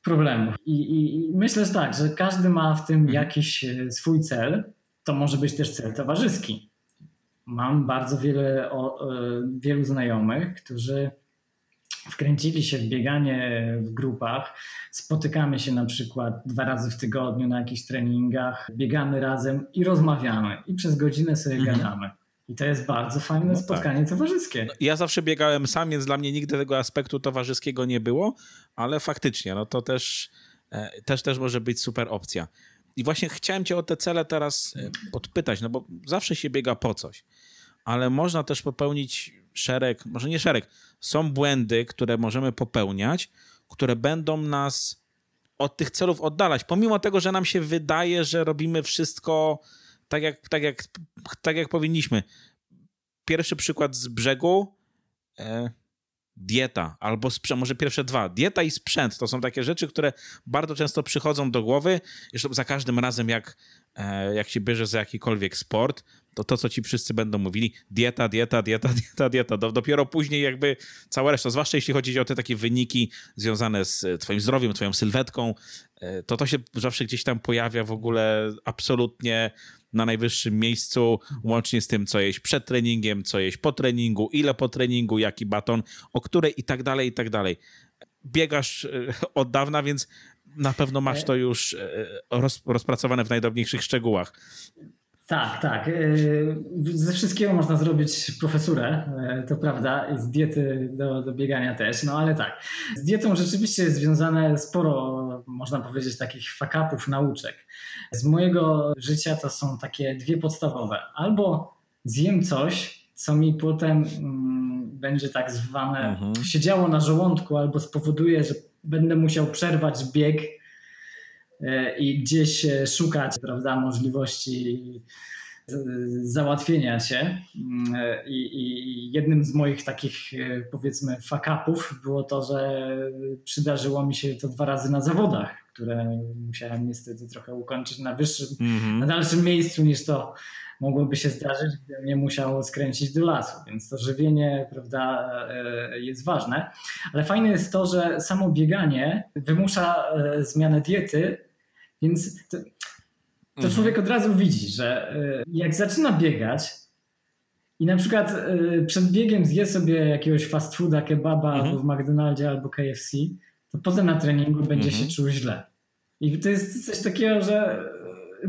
problemu. I, i, I, myślę, że tak, że każdy ma w tym mhm. jakiś e, swój cel. To może być też cel towarzyski. Mam bardzo wiele, o, wielu znajomych, którzy wkręcili się w bieganie w grupach. Spotykamy się na przykład dwa razy w tygodniu na jakichś treningach, biegamy razem i rozmawiamy i przez godzinę sobie mhm. gadamy. I to jest bardzo fajne no tak. spotkanie tak. towarzyskie. No, ja zawsze biegałem sam, więc dla mnie nigdy tego aspektu towarzyskiego nie było, ale faktycznie, no to też, e, też, też może być super opcja. I właśnie chciałem cię o te cele teraz e, podpytać, no bo zawsze się biega po coś, ale można też popełnić szereg, może nie szereg, są błędy, które możemy popełniać, które będą nas od tych celów oddalać, pomimo tego, że nam się wydaje, że robimy wszystko tak jak, tak jak, tak jak powinniśmy. Pierwszy przykład z brzegu. E, dieta albo sprzęt, może pierwsze dwa. Dieta i sprzęt to są takie rzeczy, które bardzo często przychodzą do głowy. Zresztą za każdym razem, jak, jak się bierze za jakikolwiek sport, to to, co ci wszyscy będą mówili, dieta, dieta, dieta, dieta, dieta. Dopiero później jakby cała reszta, zwłaszcza jeśli chodzi o te takie wyniki związane z twoim zdrowiem, twoją sylwetką, e, to to się zawsze gdzieś tam pojawia w ogóle absolutnie na najwyższym miejscu, łącznie z tym, co jeść przed treningiem, co jeść po treningu, ile po treningu, jaki baton, o której i tak dalej, i tak dalej. Biegasz e, od dawna, więc na pewno masz to już e, roz, rozpracowane w najdrobniejszych szczegółach. Tak, tak. E, ze wszystkiego można zrobić profesurę, to prawda, i z diety do, do biegania też, no ale tak. Z dietą rzeczywiście jest związane sporo, można powiedzieć, takich fakapów, nauczek. Z mojego życia to są takie dwie podstawowe. Albo zjem coś, co mi potem mm, będzie tak zwane mhm. siedziało na żołądku, albo spowoduje, że będę musiał przerwać bieg e, i gdzieś szukać prawda, możliwości załatwienia się. Mm, I, I, jednym z moich takich, e, powiedzmy, fakapów było to, że przydarzyło mi się to dwa razy na zawodach, które musiałem niestety trochę ukończyć na wyższym, mm -hmm. na dalszym miejscu niż to mogłoby się zdarzyć, gdybym nie musiał skręcić do lasu. Więc to żywienie, prawda, e, jest ważne. Ale fajne jest to, że samo bieganie wymusza e, zmianę diety, więc to, to mhm. człowiek od razu widzi, że jak zaczyna biegać i na przykład przed biegiem zje sobie jakiegoś fast fooda, kebaba mhm. albo w McDonaldzie albo KFC, to potem na treningu będzie mhm. się czuł źle. I to jest coś takiego, że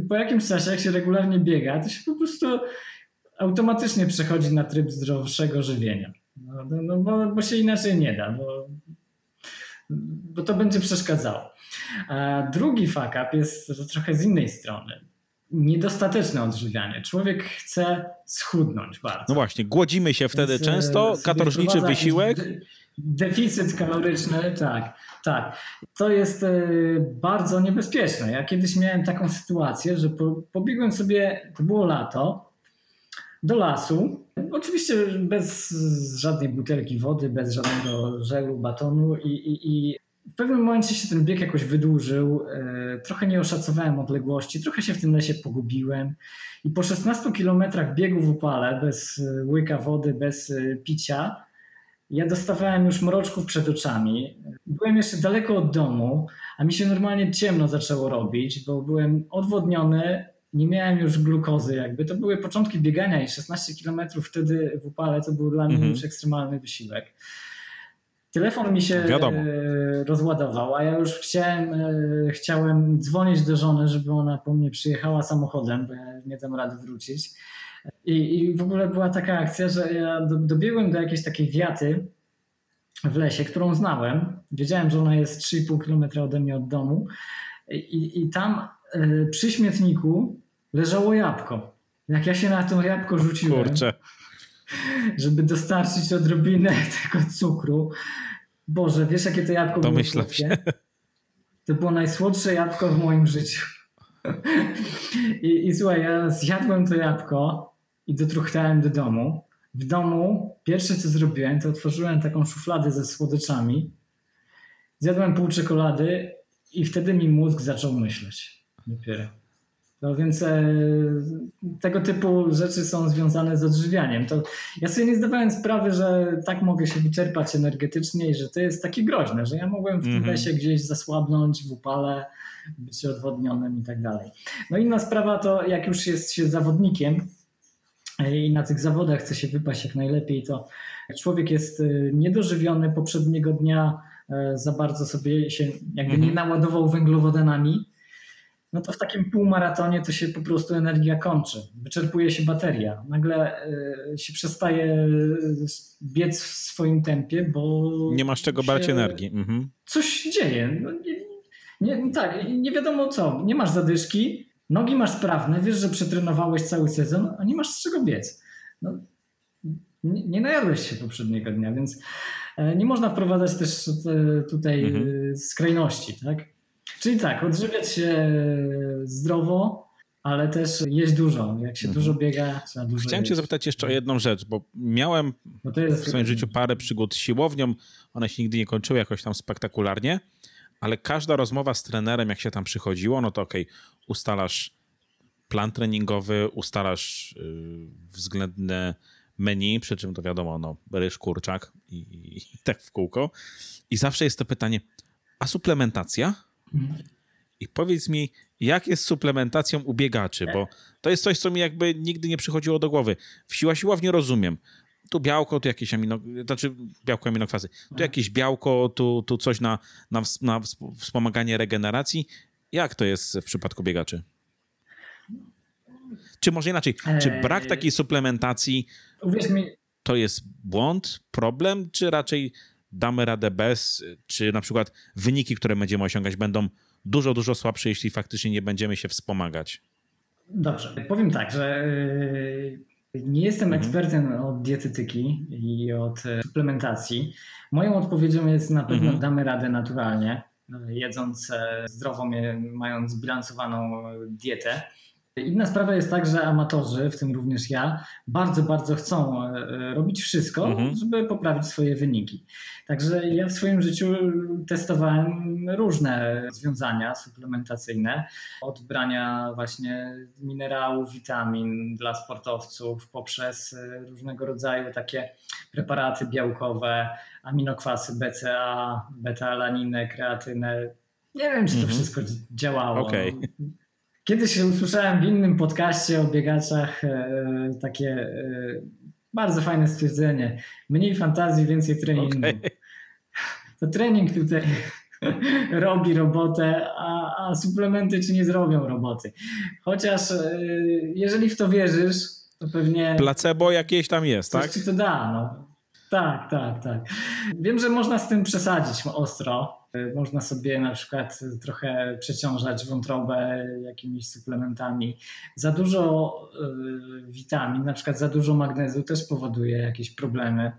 po jakimś czasie, jak się regularnie biega, to się po prostu automatycznie przechodzi na tryb zdrowszego żywienia. No, no, no bo, bo, się inaczej nie da, bo, bo to będzie przeszkadzało. A drugi fuck up jest trochę z innej strony. Niedostateczne odżywianie. Człowiek chce schudnąć bardzo. No właśnie, głodzimy się wtedy Więc, często, e, katorżniczy wysiłek. Deficyt kaloryczny, tak, tak. To jest e, bardzo niebezpieczne. Ja kiedyś miałem taką sytuację, że pobiegłem sobie, to było lato, do lasu. Oczywiście bez żadnej butelki wody, bez żadnego żelu, batonu i, i, i w pewnym momencie się ten bieg jakoś wydłużył, e, trochę nie oszacowałem odległości, trochę się w tym lesie pogubiłem i po 16 kilometrach biegu w upale, bez e, łyka wody, bez e, picia, ja dostawałem już mroczków przed oczami. Byłem jeszcze daleko od domu, a mi się normalnie ciemno zaczęło robić, bo byłem odwodniony, nie miałem już glukozy jakby. To były początki biegania i 16 kilometrów wtedy w upale to był dla mnie mhm. już ekstremalny wysiłek. Telefon mi się Wiadomo. E, rozładował, a ja już chciałem, e, chciałem dzwonić do żony, żeby ona po mnie przyjechała samochodem, bo ja nie dam rady wrócić. I, i w ogóle była taka akcja, że ja do, dobiegłem do jakiejś takiej wiaty w lesie, którą znałem. Wiedziałem, że ona jest 3,5 km ode mnie od domu. I, i tam e, przy śmietniku leżało jabłko. Jak ja się na to jabłko rzuciłem, Kurczę żeby dostarczyć odrobinę tego cukru. Boże, wiesz jakie to jabłko Domyślam było? się. To było najsłodsze jabłko w moim życiu. I, I słuchaj, ja zjadłem to jabłko i dotruchtałem do domu. W domu pierwsze co zrobiłem, to otworzyłem taką szufladę ze słodyczami. Zjadłem pół czekolady i wtedy mi mózg zaczął myśleć. Dopiero. No więc e, tego typu rzeczy są związane z odżywianiem. To ja sobie nie zdawałem sprawy, że tak mogę się wyczerpać energetycznie i że to jest takie groźne, że ja mogłem w tym mm -hmm. lesie gdzieś zasłabnąć w upale, być odwodnionym i tak dalej. No inna sprawa to jak już jest się zawodnikiem e, i na tych zawodach chce się wypaść jak najlepiej, to człowiek jest e, niedożywiony poprzedniego dnia, za bardzo sobie się jakby nie naładował węglowodanami, no to w takim półmaratonie to się po prostu energia kończy, wyczerpuje się bateria. Nagle y, się przestaje biec w swoim tempie, bo. Nie masz czego brać energii. Mhm. Coś się dzieje. No, nie, nie, tak, nie wiadomo co. Nie masz zadyszki, nogi masz sprawne, wiesz, że przetrenowałeś cały sezon, a nie masz z czego biec. No, nie, nie najadłeś się poprzedniego dnia, więc e, nie można wprowadzać też e, tutaj mhm. skrajności, tak? Czyli tak, odżywiać się zdrowo, ale też jeść dużo. Jak się mhm. dużo biega, trzeba dużo Chciałem jeść. cię zapytać jeszcze o jedną rzecz, bo miałem bo w swoim życiu parę przygód z siłownią. One się nigdy nie kończyły jakoś tam spektakularnie, ale każda rozmowa z trenerem, jak się tam przychodziło, no to okej, okay, ustalasz plan treningowy, ustalasz yy, względne menu, przy czym to wiadomo, no, ryż, kurczak i, i, i tak w kółko. I zawsze jest to pytanie, a suplementacja? I powiedz mi, jak jest z suplementacją u biegaczy, bo to jest coś, co mi jakby nigdy nie przychodziło do głowy. W siła siłowni rozumiem. Tu białko, tu jakieś amino, znaczy białko aminokwazy. Tu jakieś białko, tu, tu coś na, na, na wspomaganie regeneracji. Jak to jest w przypadku biegaczy? Czy może inaczej, czy brak takiej suplementacji to jest błąd, problem, czy raczej damy radę bez, czy na przykład wyniki, które będziemy osiągać, będą dużo, dużo słabsze, jeśli faktycznie nie będziemy się wspomagać? Dobrze, powiem tak, że e, nie jestem mhm. ekspertem od dietetyki i od e, suplementacji. Moją odpowiedzią jest na pewno mhm. damy radę naturalnie, jedząc e, zdrowo, mając zbilansowaną dietę. Inna sprawa jest tak, że amatorzy, w tym również ja, bardzo, bardzo chcą e, e, robić wszystko, mhm. żeby poprawić swoje wyniki. Także ja w swoim życiu testowałem różne rozwiązania suplementacyjne, od brania właśnie minerałów, witamin dla sportowców, poprzez e, różnego rodzaju takie preparaty białkowe, aminokwasy BCA, beta-alaninę, kreatynę. Nie wiem, czy to mhm. wszystko działało. Okay. Kiedyś usłyszałem w innym podcaście o biegaczach e, takie e, bardzo fajne stwierdzenie. Mniej fantazji, więcej treningu. Okay. To trening tutaj robi robotę, a, a suplementy czy nie zrobią roboty. Chociaż e, jeżeli w to wierzysz, to pewnie... Placebo jakieś tam jest, tak? ci to da, no. Tak, tak, tak. Wiem, że można z tym przesadzić ostro. Można sobie na przykład trochę przeciążać wątrobę jakimiś suplementami. Za dużo y, witamin, na przykład za dużo magnezu też powoduje jakieś problemy.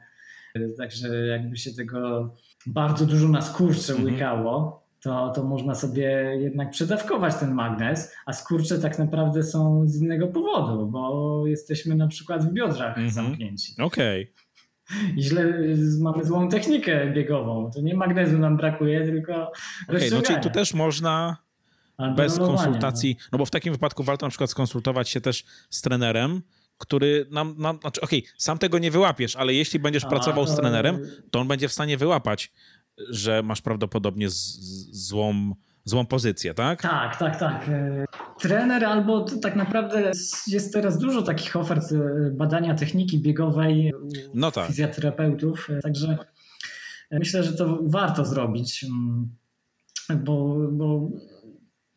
Także jakby się tego bardzo dużo na skurcze mhm. łykało, to, to można sobie jednak przedawkować ten magnez, a skurcze tak naprawdę są z innego powodu, bo jesteśmy na przykład w biodrach mhm. zamknięci. Okej. Okay i źle mamy złą technikę biegową. To nie magnezu nam brakuje, tylko okay, no czyli tu też można Albo bez konsultacji, no. no. bo w takim wypadku warto na przykład skonsultować się też z trenerem, który nam, nam znaczy okej, okay, sam tego nie wyłapiesz, ale jeśli będziesz A, pracował z trenerem, to on będzie w stanie wyłapać, że masz prawdopodobnie z, z złą złą pozycję, tak? Tak, tak, tak. E, trener albo tak naprawdę jest teraz dużo takich ofert e, badania techniki biegowej no tak. fizjoterapeutów, e, także myślę, że to warto zrobić, mm, bo, bo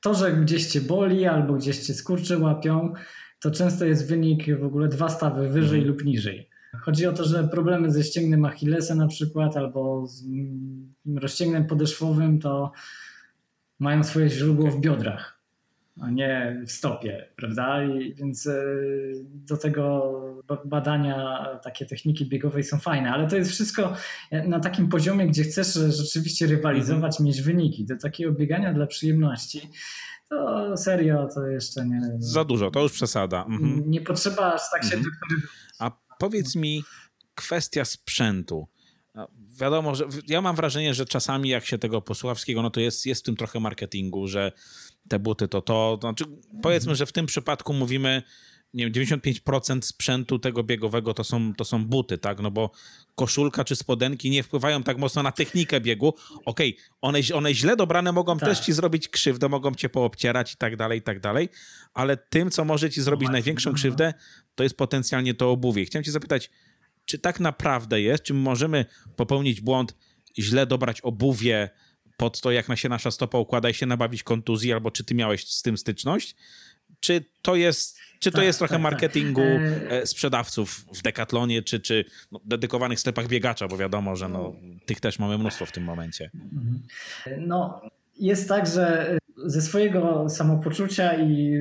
to, że gdzieś cię boli albo gdzieś cię skurcze łapią, to często jest wynik w ogóle dwa stawy wyżej mhm. lub niżej. Chodzi o to, że problemy ze ścięgnem Achillesa na przykład albo z mm, rozcięgnem podeszwowym to mają swoje źródło w biodrach, a nie w stopie, prawda? I więc e, do tego badania takie techniki biegowej są fajne, ale to jest wszystko na takim poziomie, gdzie chcesz rzeczywiście rywalizować, mhm. mieć wyniki. Do takiego biegania dla przyjemności to serio to jeszcze nie. Za dużo, to już przesada. Mhm. Nie potrzeba aż tak się. Mhm. A powiedz mi, kwestia sprzętu. No, wiadomo, że ja mam wrażenie, że czasami jak się tego posłucha wszystkiego, no to jest, jest w tym trochę marketingu, że te buty to to. Znaczy, powiedzmy, że w tym przypadku mówimy, nie wiem, 95% sprzętu tego biegowego to są, to są buty, tak? No bo koszulka czy spodenki nie wpływają tak mocno na technikę biegu. Okej, okay, one, one źle dobrane mogą tak. też ci zrobić krzywdę, mogą cię poobcierać i tak dalej, i tak dalej, ale tym, co może ci zrobić no największą krzywdę, to jest potencjalnie to obuwie. Chciałem cię zapytać, czy tak naprawdę jest, czy możemy popełnić błąd, źle dobrać obuwie, pod to, jak na się nasza stopa układa i się nabawić kontuzji, albo czy ty miałeś z tym styczność? Czy to jest, czy to tak, jest trochę tak, tak. marketingu tak. sprzedawców w Decathlonie, czy, czy no, dedykowanych sklepach biegacza, bo wiadomo, że no, tych też mamy mnóstwo w tym momencie. Mhm. No, jest tak, że ze swojego samopoczucia i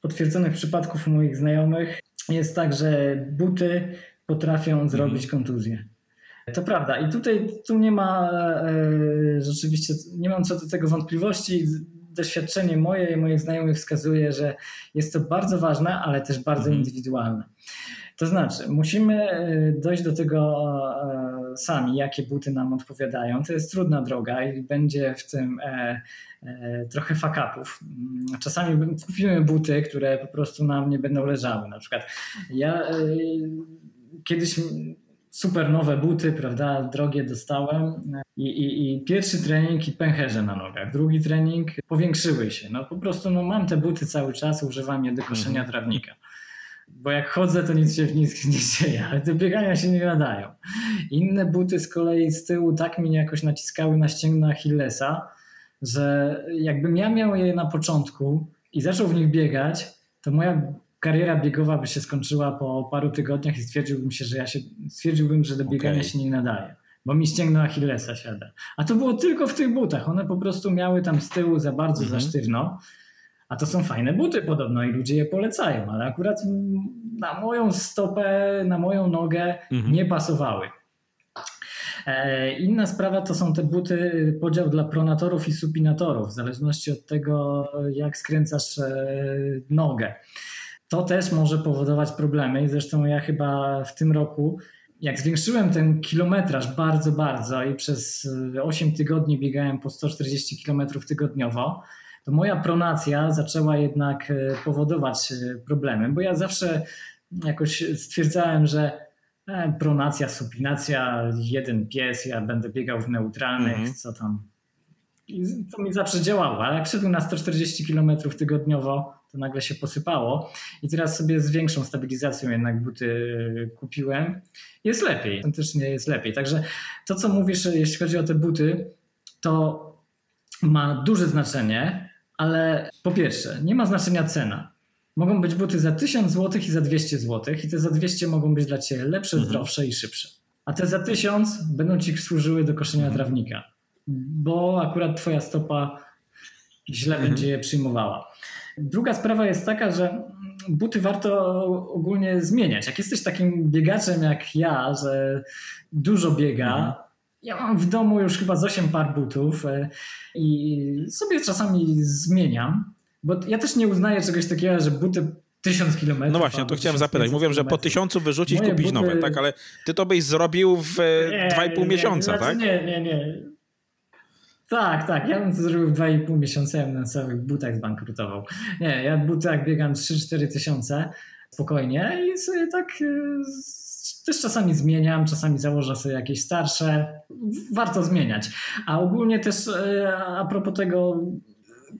potwierdzonych przypadków u moich znajomych jest tak, że buty potrafią zrobić mhm. kontuzję. To prawda. I tutaj tu nie ma e, rzeczywiście, nie mam co do tego wątpliwości. Doświadczenie moje i moich znajomych wskazuje, że jest to bardzo ważne, ale też bardzo mhm. indywidualne. To znaczy, musimy e, dojść do tego e, sami, jakie buty nam odpowiadają. To jest trudna droga i będzie w tym trochę fakapów. Czasami kupimy buty, które po prostu nam nie będą leżały. Na przykład ja kiedyś super nowe buty, prawda, drogie dostałem i, i, i, pierwszy trening i pęcherze na nogach, drugi trening powiększyły się. No po prostu no, mam te buty cały czas, używam je do koszenia mhm. trawnika. Bo jak chodzę, to nic się w nich nie dzieje, ale do biegania się nie nadają. Inne buty z kolei z tyłu tak mnie jakoś naciskały na ścięgno Achillesa, że jakbym ja miał je na początku i zaczął w nich biegać, to moja kariera biegowa by się skończyła po paru tygodniach i stwierdziłbym się, że ja się stwierdziłbym, że do biegania okay. się nie nadaje, bo mi ścięgno Achillesa siada. A to było tylko w tych butach. One po prostu miały tam z tyłu za bardzo mm -hmm. za sztywno. A to są fajne buty podobno i ludzie je polecają, ale akurat na moją stopę, na moją nogę mm -hmm. nie pasowały. E, inna sprawa to są te buty, podział dla pronatorów i supinatorów, w zależności od tego, jak skręcasz e, nogę to też może powodować problemy. I zresztą ja chyba w tym roku, jak zwiększyłem ten kilometraż bardzo, bardzo i przez 8 tygodni biegałem po 140 km tygodniowo, to moja pronacja zaczęła jednak e, powodować e, problemy, bo ja zawsze jakoś stwierdzałem, że e, pronacja, supinacja, jeden pies, ja będę biegał w neutralnych, mm -hmm. co tam. To mi zawsze działało, ale jak szedłem na 140 km tygodniowo, to nagle się posypało. I teraz sobie z większą stabilizacją jednak buty kupiłem. Jest lepiej, autentycznie jest lepiej. Także to, co mówisz, jeśli chodzi o te buty, to ma duże znaczenie, ale po pierwsze, nie ma znaczenia cena. Mogą być buty za 1000 zł i za 200 zł, i te za 200 mogą być dla Ciebie lepsze, mhm. zdrowsze i szybsze. A te za 1000 będą Ci służyły do koszenia mhm. trawnika, bo akurat Twoja stopa źle mhm. będzie je przyjmowała. Druga sprawa jest taka, że buty warto ogólnie zmieniać. Jak jesteś takim biegaczem jak ja, że dużo biega, mhm. ja mam w domu już chyba z 8 par butów e, i sobie czasami zmieniam, bo ja też nie uznaję czegoś takiego, że buty tysiąc kilometrów. No właśnie, to chciałem zapytać. Mówią, że po tysiącu wyrzucić, Moje kupić buty... nowe, tak? Ale ty to byś zrobił w 2,5 miesiąca, nie, tak? Nie, nie, nie. Tak, tak. Ja bym to zrobił w 2,5 miesiąca, ja bym na całych butach zbankrutował. Nie, ja w butach biegam 3-4 tysiące spokojnie i sobie tak y, też czasami zmieniam, czasami założę sobie jakieś starsze. Warto zmieniać. A ogólnie też y, a propos tego,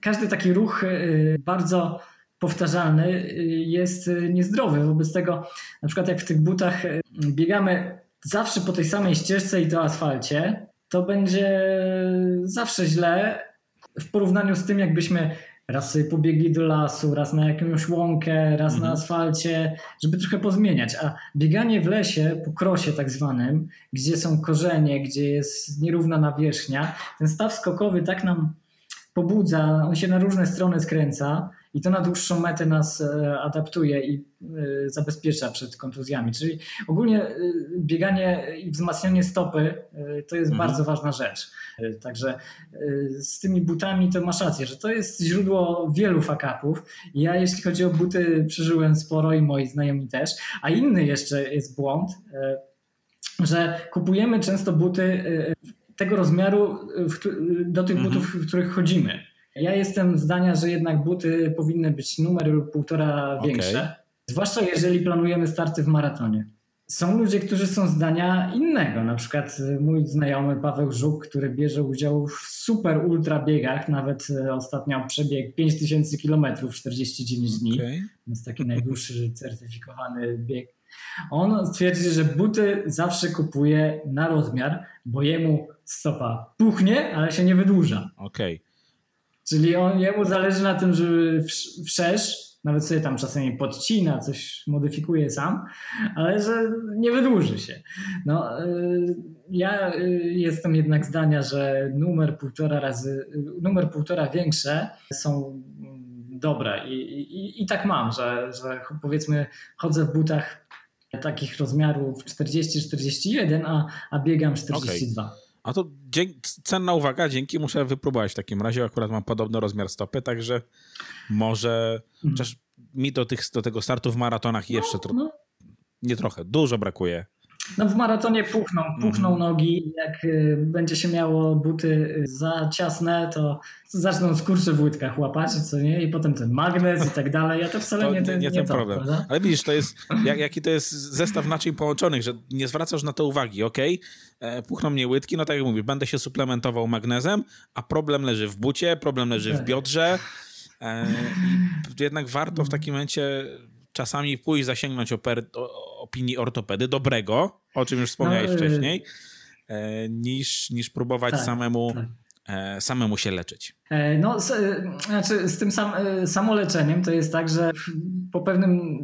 każdy taki ruch y, bardzo powtarzalny jest niezdrowy. Wobec tego, na przykład jak w tych butach biegamy zawsze po tej samej ścieżce i to asfalcie, to będzie zawsze źle w porównaniu z tym, jakbyśmy raz sobie pobiegli do lasu, raz na jakąś łąkę, raz mhm. na asfalcie, żeby trochę pozmieniać. A bieganie w lesie, po krosie tak zwanym, gdzie są korzenie, gdzie jest nierówna nawierzchnia, ten staw skokowy tak nam pobudza, on się na różne strony skręca, i to na dłuższą metę nas e, adaptuje i e, zabezpiecza przed kontuzjami. Czyli ogólnie e, bieganie i wzmacnianie stopy to jest mhm. bardzo ważna rzecz. Także z tymi butami to masz rację, że to jest źródło wielu fakapów. Ja jeśli chodzi o buty przeżyłem sporo i moi znajomi też, a inny jeszcze jest błąd, że kupujemy często buty tego rozmiaru do tych mhm. butów, w których chodzimy. Ja jestem zdania, że jednak buty powinny być numer lub półtora większe, okay. zwłaszcza jeżeli planujemy starty w maratonie. Są ludzie, którzy są zdania innego. Na przykład y, mój znajomy Paweł Żuk, który bierze udział w super ultra biegach, nawet y, ostatnio przebieg 5000 km 49 dni. Okay. To jest taki najdłuższy certyfikowany bieg. On twierdzi, że buty zawsze kupuje na rozmiar, bo jemu stopa puchnie, ale się nie wydłuża. Okej. Okay. Czyli on, jemu zależy na tym, żeby wszerz, nawet sobie tam czasami podcina, coś modyfikuje sam, ale że nie wydłuży się. No, y, ja y, jestem jednak zdania, że numer półtora razy, numer półtora większe są dobre i, i, i tak mam, że, że powiedzmy chodzę w butach takich rozmiarów 40-41, a, a biegam 42. Okay. A to cenna uwaga, dzięki, muszę wypróbować w takim razie. Akurat mam podobny rozmiar stopy, także może mhm. chociaż mi do, tych, do tego startu w maratonach jeszcze no, no. nie trochę, dużo brakuje. No w maratonie puchną, puchną mm. nogi. Jak y, będzie się miało buty za ciasne, to zaczną skurcze w łydkach łapać, co nie? I potem ten magnes i tak dalej. Ja to wcale to nie, ten, nie, nie ten to, problem. Prawda? Ale widzisz, to jest, jak, jaki to jest zestaw naczyń połączonych, że nie zwracasz na to uwagi, ok? E, puchną mnie łydki, no tak jak mówisz, będę się suplementował magnezem, a problem leży w bucie, problem leży w tak. biodrze. E, I jednak warto w takim momencie czasami pójść zasięgnąć oper, opinii ortopedy, dobrego, o czym już wspomniałeś no, y, wcześniej, e, niż, niż próbować tak, samemu, tak. E, samemu się leczyć. E, no, z, znaczy z tym sam, samoleczeniem to jest tak, że po pewnym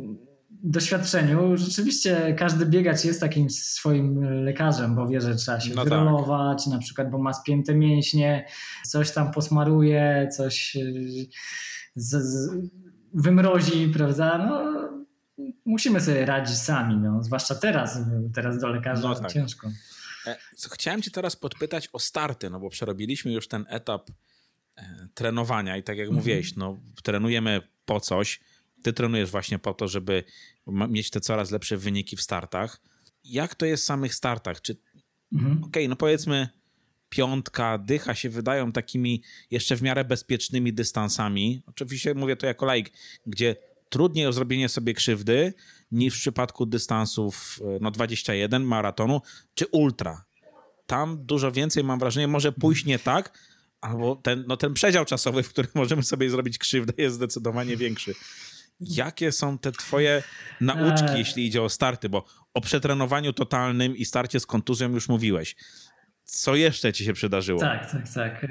doświadczeniu rzeczywiście każdy biegacz jest takim swoim lekarzem, bo wie, że trzeba się no wyrolować, tak. na przykład, bo ma spięte mięśnie, coś tam posmaruje, coś z, z, wymrozi, prawda? No, musimy sobie radzić sami, no, zwłaszcza teraz, teraz do lekarza no tak. ciężko. E, chciałem cię teraz podpytać o starty, no bo przerobiliśmy już ten etap e, trenowania i tak jak mhm. mówiłeś, no trenujemy po coś, ty trenujesz właśnie po to, żeby mieć te coraz lepsze wyniki w startach. Jak to jest w samych startach? Czy mhm. okej, okay, no powiedzmy piątka, dycha się wydają takimi jeszcze w miarę bezpiecznymi dystansami. Oczywiście mówię to jako laik, gdzie trudniej o zrobienie sobie krzywdy niż w przypadku dystansów e, no 21, maratonu czy ultra. Tam dużo więcej, mam wrażenie, może pójść nie tak, albo ten, no ten przedział czasowy, w którym możemy sobie zrobić krzywdę, jest zdecydowanie większy. Jakie są te twoje nauczki, eee. jeśli idzie o starty? Bo o przetrenowaniu totalnym i starcie z kontuzją już mówiłeś. Co jeszcze ci się przydarzyło? Tak, tak, tak.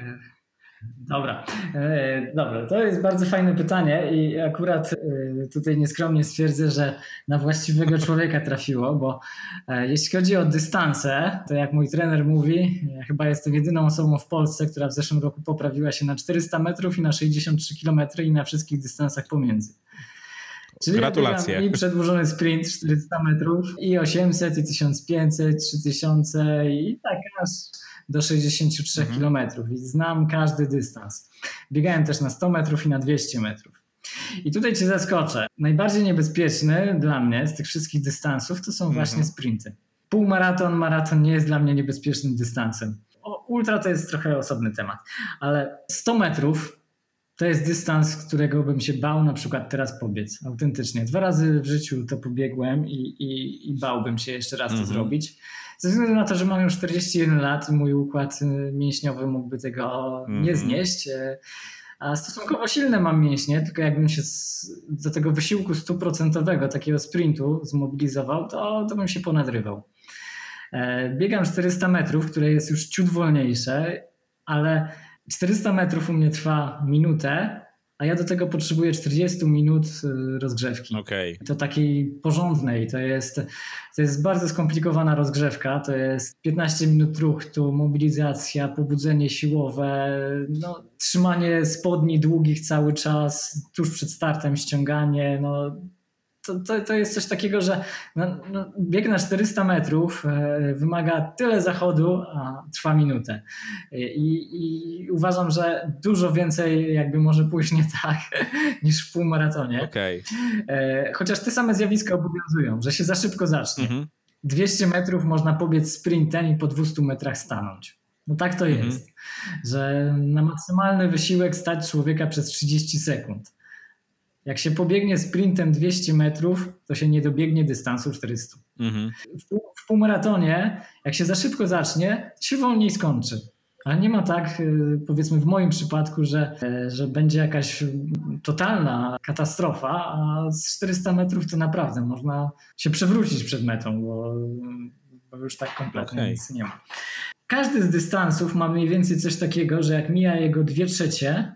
Dobra, e, dobra, to jest bardzo fajne pytanie i akurat e, tutaj nieskromnie stwierdzę, że na właściwego człowieka trafiło, bo e, jeśli chodzi o dystanse, to jak mój trener mówi, ja chyba jestem jedyną osobą w Polsce, która w zeszłym roku poprawiła się na 400 metrów i na 63 km i na wszystkich dystansach pomiędzy. Czyli Gratulacje. Ja I przedłużony sprint 400 metrów i 800 i 1500, 3000 i tak aż do 63 mhm. km i znam każdy dystans. Biegałem też na 100 metrów i na 200 metrów. I tutaj cię zaskoczę. Najbardziej niebezpieczny dla mnie z tych wszystkich dystansów to są właśnie mhm. sprinty. Półmaraton, maraton nie jest dla mnie niebezpiecznym dystansem. O, ultra to jest trochę osobny temat, ale 100 metrów to jest dystans, którego bym się bał na przykład teraz pobiec. Autentycznie. Dwa razy w życiu to pobiegłem i, i, i bałbym się jeszcze raz to mhm. zrobić. Ze względu na to, że mam już 41 lat, mój układ y, mięśniowy mógłby tego nie mhm. znieść. Y, a stosunkowo silne mam mięśnie, tylko jakbym się do tego wysiłku stuprocentowego, takiego sprintu zmobilizował, to, to bym się ponadrywał. E, biegam 400 metrów, które jest już ciut wolniejsze, ale 400 metrów u mnie trwa minutę, a ja do tego potrzebuję 40 minut y, rozgrzewki. Okay. To takiej porządnej, to jest, to jest bardzo skomplikowana rozgrzewka, to jest 15 minut ruchu, mobilizacja, pobudzenie siłowe, no, trzymanie spodni długich cały czas, tuż przed startem ściąganie, no, to, to, to jest coś takiego, że no, no, bieg na 400 metrów e, wymaga tyle zachodu, a trwa minutę. I, I, uważam, że dużo więcej jakby może pójść nie tak niż w półmaratonie. Okay. E, chociaż te same zjawiska obowiązują, że się za szybko zacznie. Mhm. 200 metrów można pobiec sprintem i po 200 metrach stanąć. No tak to mhm. jest, że na maksymalny wysiłek stać człowieka przez 30 sekund. Jak się pobiegnie sprintem 200 metrów, to się nie dobiegnie dystansu 400. Mhm. W, w półmaratonie, jak się za szybko zacznie, się wolniej skończy. Ale nie ma tak, y, powiedzmy w moim przypadku, że, e, że będzie jakaś totalna katastrofa, a z 400 metrów to naprawdę można się przewrócić przed metą, bo, bo już tak kompletnie okay. nic nie ma. każdy z dystansów ma mniej więcej coś takiego, że jak mija jego dwie trzecie,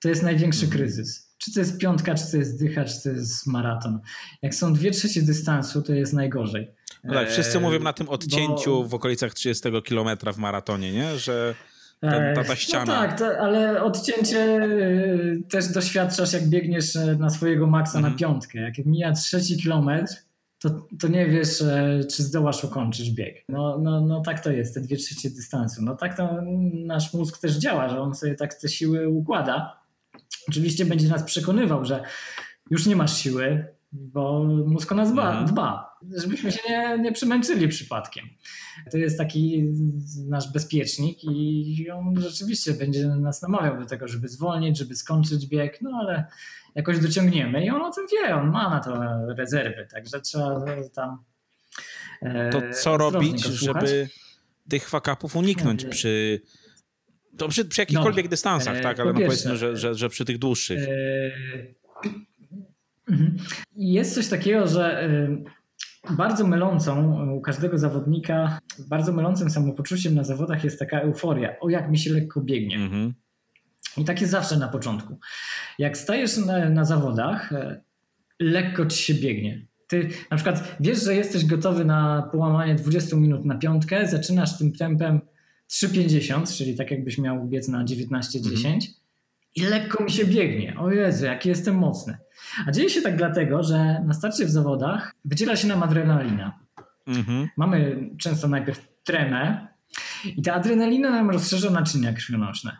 to jest największy mhm. kryzys. Czy to jest piątka, czy to jest dycha, czy to jest maraton. Jak są dwie trzecie dystansu, to jest najgorzej. No tak, wszyscy eee, mówią na tym odcięciu bo... w okolicach 30 km w maratonie, nie? że ta, ta, ta ściana. No tak, ale odcięcie y, też doświadczasz, jak biegniesz e, na swojego maksa mhm. na piątkę. Jak mija trzeci kilometr, to, to nie wiesz, e, czy zdołasz ukończyć bieg. No, no, no tak to jest, te dwie trzecie dystansu. No tak to nasz mózg też działa, że on sobie tak te siły układa. Oczywiście będzie nas przekonywał, że już nie masz siły, bo mózg o nas dba, mhm. dba żebyśmy się nie, nie przemęczyli przypadkiem. To jest taki nasz bezpiecznik i on rzeczywiście będzie nas namawiał do tego, żeby zwolnić, żeby skończyć bieg, no ale jakoś dociągniemy i on o tym wie, on ma na to rezerwy, także trzeba tam e, To co robić, żeby tych fakapów uniknąć przy to przy, przy jakichkolwiek no, dystansach, e, tak, ale no powiedzmy, że, że, że przy tych dłuższych. E, mhm. Jest coś takiego, że bardzo mylącą u każdego zawodnika, bardzo mylącym samopoczuciem na zawodach jest taka euforia. O, jak mi się lekko biegnie. Mhm. I tak jest zawsze na początku. Jak stajesz na, na zawodach, e, lekko ci się biegnie. Ty na przykład wiesz, że jesteś gotowy na połamanie 20 minut na piątkę, zaczynasz tym tempem 3,50, czyli tak jakbyś miał biec na 19,10 mhm. i lekko mi się biegnie. O Jezu, jaki jestem mocny. A dzieje się tak dlatego, że na starcie w zawodach wydziela się nam adrenalina. Mhm. Mamy często najpierw tremę i ta adrenalina nam rozszerza naczynia krwionośne.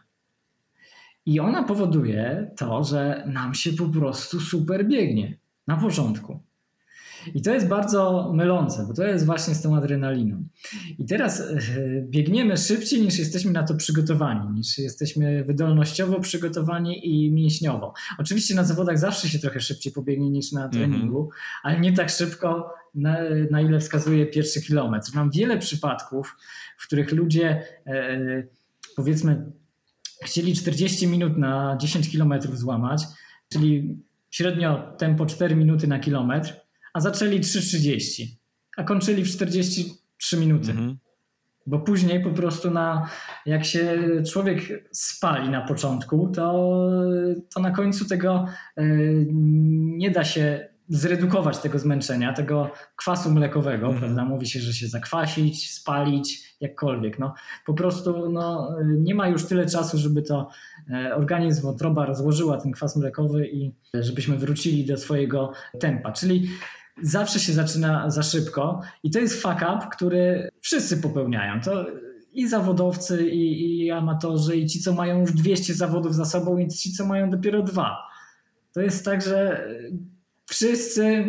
I ona powoduje to, że nam się po prostu super biegnie na początku. I to jest bardzo mylące, bo to jest właśnie z tą adrenaliną. I teraz e, biegniemy szybciej niż jesteśmy na to przygotowani, niż jesteśmy wydolnościowo przygotowani i mięśniowo. Oczywiście na zawodach zawsze się trochę szybciej pobiegnie niż na treningu, mm -hmm. ale nie tak szybko, na, na, ile wskazuje pierwszy kilometr. Mam wiele przypadków, w których ludzie e, powiedzmy chcieli 40 minut na 10 kilometrów złamać, czyli średnio tempo 4 minuty na kilometr, a zaczęli 3.30, a kończyli w 43 minuty. Mhm. Bo później po prostu na, jak się człowiek spali na początku, to, to na końcu tego y, nie da się zredukować tego zmęczenia, tego kwasu mlekowego, mm. prawda? Mówi się, że się zakwasić, spalić, jakkolwiek. No, po prostu no, nie ma już tyle czasu, żeby to e, organizm, wątroba rozłożyła ten kwas mlekowy i żebyśmy wrócili do swojego tempa. Czyli zawsze się zaczyna za szybko i to jest fuck up, który wszyscy popełniają. To i zawodowcy, i, i amatorzy, i ci, co mają już 200 zawodów za sobą, i ci, co mają dopiero dwa. To jest tak, że wszyscy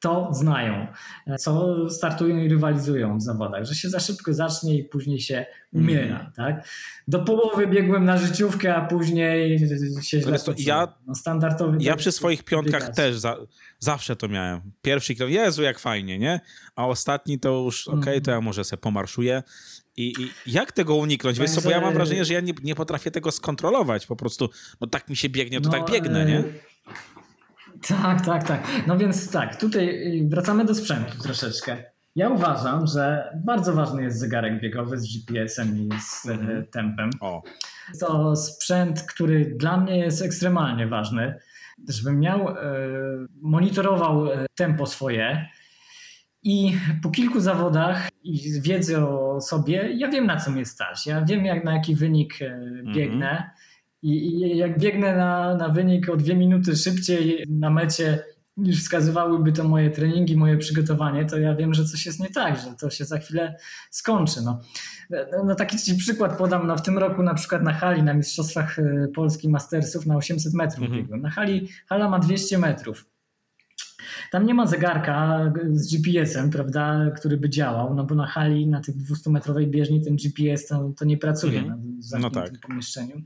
to znają, co startują i rywalizują w zawodach, że się za szybko zacznie i później się umiera. Mm. Tak? Do połowy biegłem na życiówkę, a później się źle to, ja, no, standardowy Ja przy swoich piątkach też za, zawsze to miałem. Pierwszy kilometr, Jezu, jak fajnie, nie? A ostatni to już, okej, okay, to ja może sobie pomarszuję. I, I, jak tego uniknąć? Wiesz co, bo ja mam wrażenie, że ja nie, nie potrafię tego skontrolować. Po prostu, no tak mi się biegnie, to no, tak biegnę, nie? Tak, tak, tak. No więc tak, tutaj y, wracamy do sprzętu troszeczkę. Ja uważam, że bardzo ważny jest zegarek biegowy z GPS-em i z e, mhm. tempem. O. To sprzęt, który dla mnie jest ekstremalnie ważny, żebym miał, e, monitorował e, tempo swoje i po kilku zawodach i wiedzy o sobie, ja wiem na co mnie stać. Ja wiem jak, na jaki wynik biegnę. Mhm i, I, jak biegnę na, na wynik o dwie minuty szybciej na mecie niż wskazywałyby to moje treningi, moje przygotowanie, to ja wiem, że coś jest nie tak, że to się za chwilę skończy. No, no taki ci przykład podam, no w tym roku na przykład na hali, na Mistrzostwach e, Polski Mastersów na 800 metrów mhm. biegłem. Na hali, hala ma 200 metrów. Tam nie ma zegarka z GPS-em, prawda, który by działał, no bo na hali, na tych 200-metrowej bieżni ten GPS to, to nie pracuje mhm. na no tak. pomieszczeniu.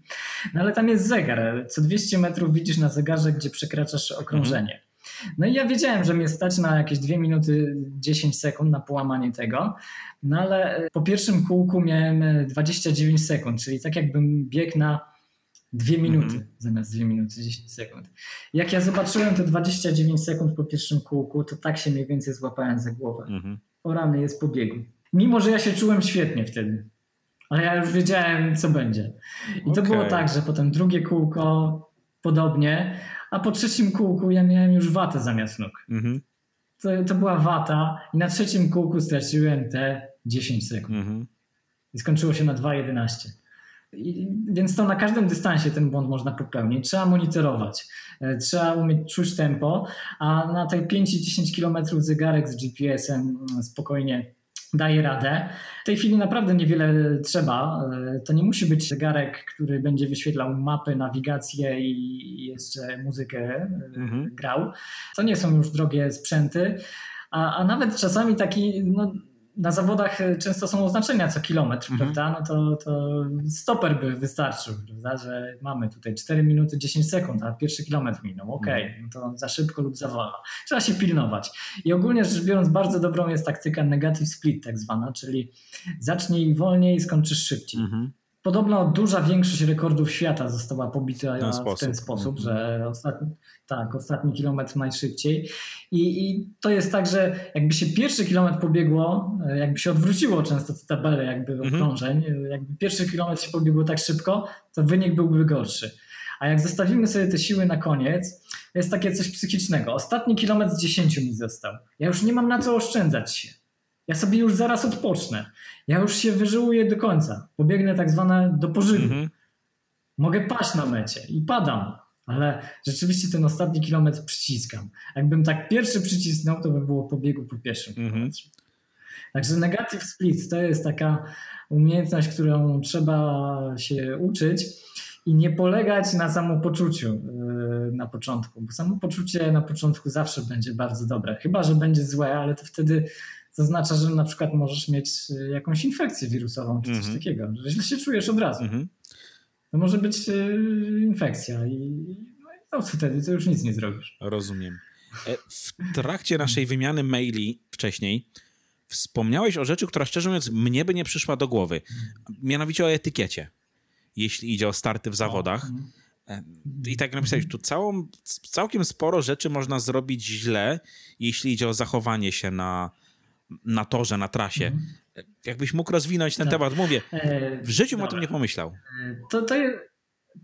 No ale tam jest zegar. Co 200 metrów widzisz na zegarze, gdzie przekraczasz okrążenie. Mhm. No i ja wiedziałem, że mnie stać na jakieś 2 minuty 10 sekund na połamanie tego, no ale po pierwszym kółku miałem 29 sekund, czyli tak jakbym biegł na Dwie minuty mm -hmm. zamiast dwie minuty 10 sekund. Jak ja zobaczyłem te 29 sekund po pierwszym kółku, to tak się mniej więcej złapałem za głowę. Mm -hmm. O rany jest po biegu. Mimo, że ja się czułem świetnie wtedy. ale ja już wiedziałem, co będzie. I to Okej. było tak, że potem drugie kółko podobnie, a po trzecim kółku ja miałem już watę zamiast nóg. Mhm. To, to była wata i na trzecim kółku straciłem te 10 sekund Mhm. i skończyło się na 2.11. I, więc to na każdym dystansie ten błąd można popełnić. Trzeba monitorować, e, trzeba umieć czuć tempo, a na tej 5 i 10 km zegarek z GPS-em mm, spokojnie daje radę. W tej chwili naprawdę niewiele trzeba. E, To nie musi być zegarek, który będzie wyświetlał mapy, nawigację i jeszcze muzykę e, Mhm. grał. To nie są już drogie sprzęty, a, a nawet czasami taki, no, na zawodach e, często są oznaczenia co kilometr, Mhm. prawda? No to, to stoper by wystarczył, prawda? Że mamy tutaj 4 minuty 10 sekund, a pierwszy kilometr minął. Okej, Mhm. no to za szybko lub za wolno. Trzeba się pilnować. I ogólnie rzecz biorąc, bardzo dobrą jest taktyka negative split, tak zwana, czyli zacznij wolniej, skończysz szybciej. Mhm. Podobno duża większość rekordów świata została pobita W ten w sposób. ten sposób, Mhm. że ostatni, tak, ostatni kilometr najszybciej. I, I to jest tak, że jakby się pierwszy kilometr pobiegło, e, jakby się odwróciło często te tabele jakby Mhm. okrążeń, e, jakby pierwszy kilometr się pobiegło tak szybko, to wynik byłby gorszy. A jak zostawimy sobie te siły na koniec, jest takie coś psychicznego. Ostatni kilometr z 10 mi został. Ja już nie mam na co oszczędzać się. Ja sobie już zaraz odpocznę. Ja już się wyżyłuję do końca. Pobiegnę tak zwane do pożygu. Mhm. Mogę paść na mecie i padam, ale rzeczywiście ten ostatni kilometr przyciskam. Jakbym tak pierwszy przycisnął, to by było po biegu po pierwszym Mhm. kilometrze. Także negative split to jest taka umiejętność, którą trzeba się uczyć i nie polegać na samopoczuciu yy, na początku, bo samopoczucie na początku zawsze będzie bardzo dobre. Chyba, że będzie złe, ale to wtedy zaznacza, że na przykład możesz mieć yy, jakąś infekcję wirusową czy coś Mhm. takiego, że źle się czujesz od razu. Mhm. To może być yy, infekcja i no, wtedy to już nic nie zrobisz. Rozumiem. E, W trakcie naszej wymiany maili wcześniej wspomniałeś o rzeczy, która szczerze mówiąc mnie by nie przyszła do głowy. Mianowicie o etykiecie. Jeśli idzie o starty w zawodach. Mhm. E, I tak napisałeś, tu całą, całkiem sporo rzeczy można zrobić źle, jeśli idzie o zachowanie się na, na torze, na trasie. Mhm. E, Jakbyś mógł rozwinąć ten Tak. temat, mówię, E, w życiu bym o tym nie pomyślał. To, to, je-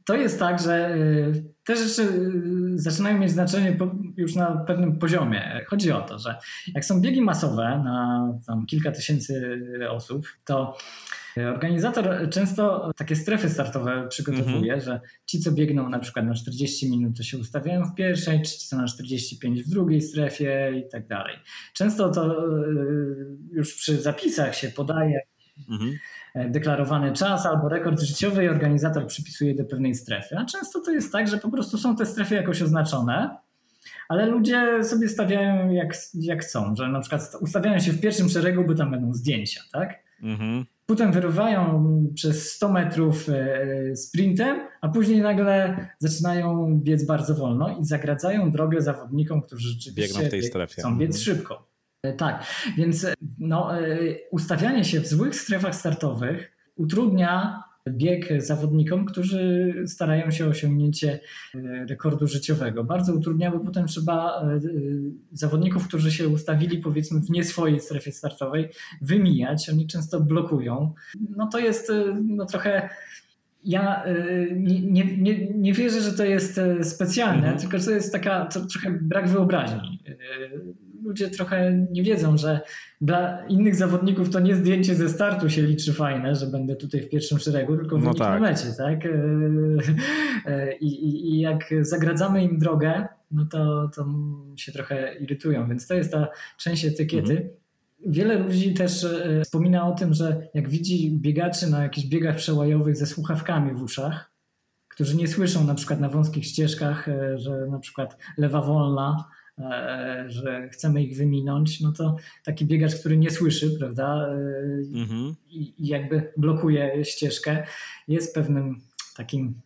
to jest tak, że y, te rzeczy zaczynają mieć znaczenie już na pewnym poziomie. Chodzi o to, że jak są biegi masowe na tam kilka tysięcy osób, to organizator często takie strefy startowe przygotowuje, że ci, co biegną na przykład na 40 minut, to się ustawiają w pierwszej, ci, co na 45 w drugiej strefie i tak dalej. Często to y, już przy zapisach się podaje Mhm. e, deklarowany czas albo rekord życiowy i organizator przypisuje do pewnej strefy. A często to jest tak, że po prostu są te strefy jakoś oznaczone, ale ludzie sobie stawiają jak, jak chcą, że na przykład ustawiają się w pierwszym szeregu, bo tam będą zdjęcia, tak? Mhm. Potem wyrywają przez 100 metrów e, sprintem, a później nagle zaczynają biec bardzo wolno i zagradzają drogę zawodnikom, którzy rzeczywiście Biegną w tej strefie. chcą biec Mhm. szybko. E, Tak, więc e, no, ustawianie się w złych strefach startowych utrudnia bieg zawodnikom, którzy starają się o osiągnięcie e, rekordu życiowego. Bardzo utrudnia, bo potem trzeba e, e, zawodników, którzy się ustawili powiedzmy w nie swojej strefie startowej, wymijać. Oni często blokują. No to jest no, trochę. Ja nie, nie, nie, wierzę, że to jest specjalne, Mhm. tylko że to jest taka to trochę brak wyobraźni. Ludzie trochę nie wiedzą, że dla innych zawodników to nie zdjęcie ze startu się liczy fajne, że będę tutaj w pierwszym szeregu, tylko No wynik tak. na mecie, tak? E, e, I, i, I jak zagradzamy im drogę, no to, to się trochę irytują, więc to jest ta część etykiety. Mhm. Wiele ludzi też e, wspomina o tym, że jak widzi biegaczy na jakichś biegach przełajowych ze słuchawkami w uszach, którzy nie słyszą na przykład na wąskich ścieżkach, że na przykład lewa wolna, że chcemy ich wyminąć, no to taki biegacz, który nie słyszy, prawda, e, Mhm. i i jakby blokuje ścieżkę, jest pewnym takim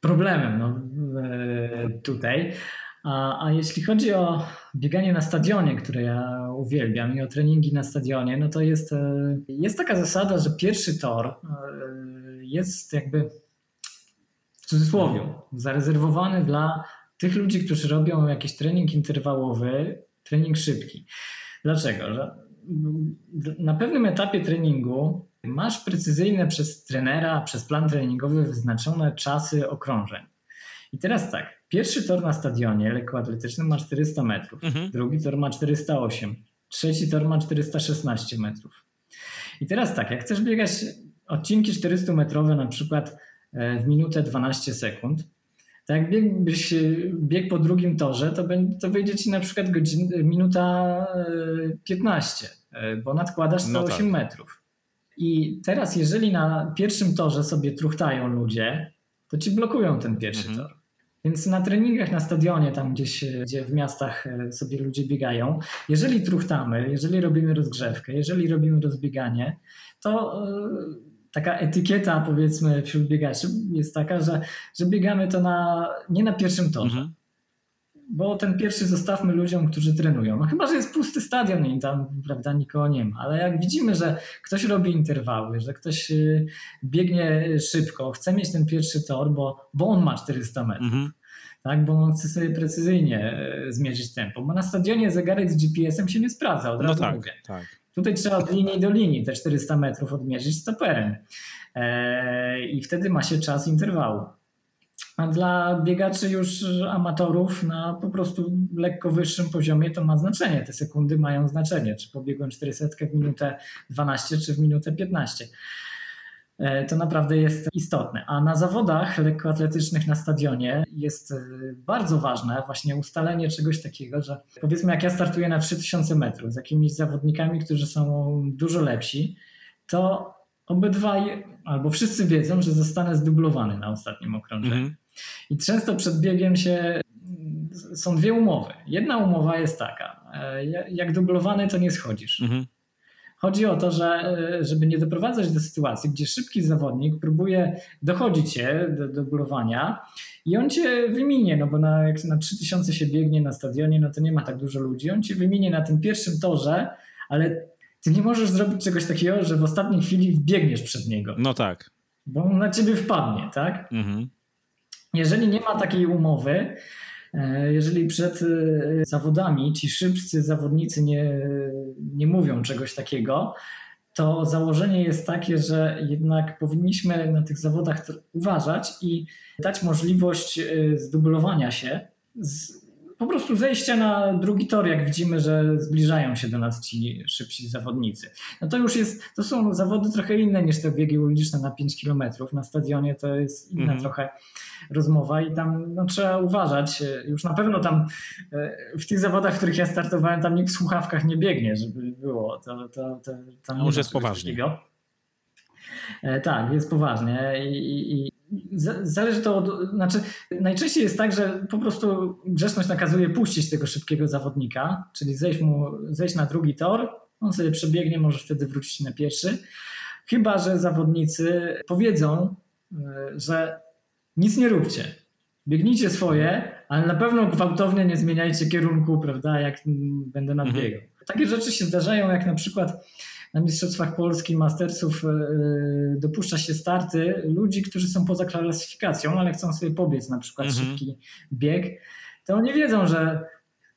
problemem no, e, tutaj. A, a jeśli chodzi o bieganie na stadionie, które ja uwielbiam, i o treningi na stadionie, no to jest, e, jest taka zasada, że pierwszy tor e, jest jakby w cudzysłowie zarezerwowany dla tych ludzi, którzy robią jakiś trening interwałowy, trening szybki. Dlaczego? Że na pewnym etapie treningu masz precyzyjne przez trenera, przez plan treningowy wyznaczone czasy okrążeń. I teraz tak, pierwszy tor na stadionie lekkoatletycznym ma 400 metrów, mhm. drugi tor ma 408, trzeci tor ma 416 metrów. I teraz tak, jak chcesz biegać odcinki 400-metrowe na przykład e, w minutę 12 sekund, to jak biegłbyś bieg po drugim torze, to, to wyjdzie ci na przykład godzin, minuta 15, e, e, bo nadkładasz 108 no tak. metrów. I teraz, jeżeli na pierwszym torze sobie truchtają ludzie, to ci blokują ten pierwszy mhm. tor. Więc na treningach na stadionie, tam gdzieś, gdzie w miastach sobie ludzie biegają, jeżeli truchtamy, jeżeli robimy rozgrzewkę, jeżeli robimy rozbieganie, to taka etykieta powiedzmy wśród biegaczy jest taka, że, że biegamy to na, nie na pierwszym torze. Mhm. Bo ten pierwszy zostawmy ludziom, którzy trenują. No chyba, że jest pusty stadion i tam prawda, nikogo nie ma. Ale jak widzimy, że ktoś robi interwały, że ktoś y, biegnie szybko, chce mieć ten pierwszy tor, bo, bo on ma 400 metrów. Mhm tak, bo on chce sobie precyzyjnie e, zmierzyć tempo. Bo na stadionie zegarek z GPS-em się nie sprawdza, od no razu no tak, mówię. Tak. Tutaj trzeba od linii do linii te 400 metrów odmierzyć stoperem. Eee, I wtedy ma się czas interwału. A dla biegaczy już amatorów na po prostu lekko wyższym poziomie to ma znaczenie. Te sekundy mają znaczenie. Czy pobiegłem 400 w minutę 12, czy w minutę 15. E, to naprawdę jest istotne. A na zawodach lekkoatletycznych na stadionie jest e, bardzo ważne właśnie ustalenie czegoś takiego, że powiedzmy jak ja startuję na 3000 metrów z jakimiś zawodnikami, którzy są dużo lepsi, to obydwaj albo wszyscy wiedzą, że zostanę zdublowany na ostatnim okrążeniu. Mhm. I często przed biegiem się są dwie umowy. Jedna umowa jest taka, e, jak dublowany to nie schodzisz. Mhm. Chodzi o to, że e, żeby nie doprowadzać do sytuacji, gdzie szybki zawodnik próbuje dochodzić się do, do górowania i on cię wyminie, no bo na, jak na 3000 się biegnie na stadionie, no to nie ma tak dużo ludzi, on cię wyminie na tym pierwszym torze, ale ty nie możesz zrobić czegoś takiego, że w ostatniej chwili wbiegniesz przed niego. No tak. Bo on na ciebie wpadnie, tak? Mhm. Jeżeli nie ma takiej umowy, jeżeli przed e, zawodami ci szybcy zawodnicy nie, nie mówią czegoś takiego, to założenie jest takie, że jednak powinniśmy na tych zawodach uważać i dać możliwość e, zdublowania się, z, po prostu zejścia na drugi tor, jak widzimy, że zbliżają się do nas ci szybsi zawodnicy. No to już jest, to są zawody trochę inne niż te biegi uliczne na 5 km. Na stadionie to jest inna mm. trochę rozmowa i tam no, trzeba uważać. Już na pewno tam e, w tych zawodach, w których ja startowałem, tam nikt w słuchawkach nie biegnie, żeby było. To, to, to, tam Może jest poważnie. E, tak, jest poważnie i, i zależy to od, znaczy najczęściej jest tak, że po prostu grzeczność nakazuje puścić tego szybkiego zawodnika, czyli zejść, mu, zejść na drugi tor, on sobie przebiegnie, może wtedy wrócić na pierwszy. Chyba, że zawodnicy powiedzą, e, że nic nie róbcie. Biegnijcie swoje, ale na pewno gwałtownie nie zmieniajcie kierunku, prawda, jak będę nadbiegał. Mhm. Takie rzeczy się zdarzają, jak na przykład na Mistrzostwach Polski Mastersów e, dopuszcza się starty ludzi, którzy są poza klasyfikacją, ale chcą sobie pobiec na przykład mhm. szybki bieg, to oni wiedzą, że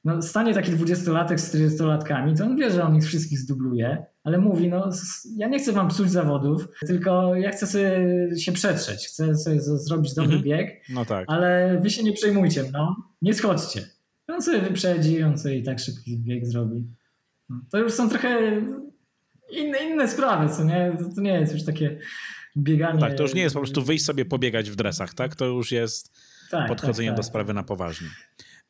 no, stanie taki dwudziestolatek z 40-latkami, to on wie, że on ich wszystkich zdubluje, ale mówi, no ja nie chcę wam psuć zawodów, tylko ja chcę sobie się przetrzeć, chcę sobie zrobić dobry mhm. bieg, no tak. ale wy się nie przejmujcie, no, nie schodźcie. On sobie wyprzedzi, on sobie i tak szybki bieg zrobi. No, to już są trochę inne, inne sprawy, co nie? To, to nie jest już takie bieganie. Tak, to już nie jest po prostu wyjść sobie pobiegać w dresach, tak? To już jest tak, podchodzenie tak, tak. do sprawy na poważnie.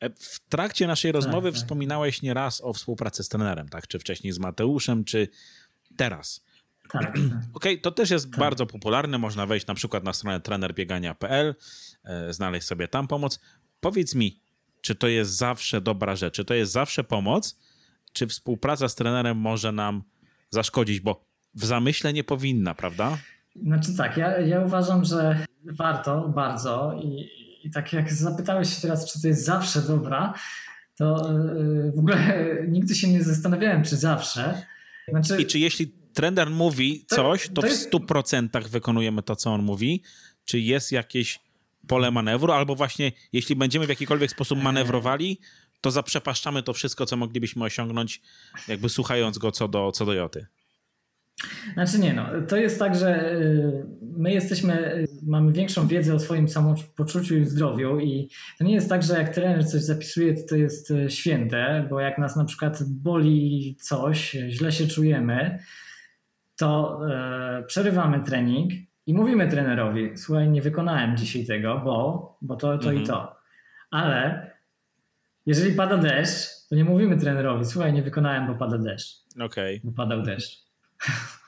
E, w trakcie naszej tak, rozmowy tak, wspominałeś nieraz o współpracy z trenerem, tak? Czy wcześniej z Mateuszem, czy teraz. Tak. tak. Okej, okay, to też jest bardzo popularne. Można wejść na przykład na stronę trenerbiegania.pl, e, znaleźć sobie tam pomoc. Powiedz mi, czy to jest zawsze dobra rzecz? Czy to jest zawsze pomoc? Czy współpraca z trenerem może nam zaszkodzić, bo w zamyśle nie powinna, prawda? Znaczy tak, ja, ja uważam, że warto bardzo i, i tak jak zapytałeś się teraz, czy to jest zawsze dobra, to yy, w ogóle nigdy się nie zastanawiałem, czy zawsze. Znaczy, I czy jeśli trener mówi coś, to, to jest... w 100% wykonujemy to, co on mówi? Czy jest jakieś pole manewru, albo właśnie jeśli będziemy w jakikolwiek sposób manewrowali, to zaprzepaszczamy to wszystko, co moglibyśmy osiągnąć, jakby słuchając go co do, co do Joty. Znaczy nie, no, to jest tak, że y, my jesteśmy, y, mamy większą wiedzę o swoim samopoczuciu i zdrowiu i to nie jest tak, że jak trener coś zapisuje, to to jest y, święte, bo jak nas na przykład boli coś, źle się czujemy, to e, przerywamy trening i mówimy trenerowi, słuchaj, nie wykonałem dzisiaj tego, bo, bo to, to mhm. i to. Ale jeżeli pada deszcz, to nie mówimy trenerowi, słuchaj, nie wykonałem, bo pada deszcz. Okej. Okay. Bo padał deszcz.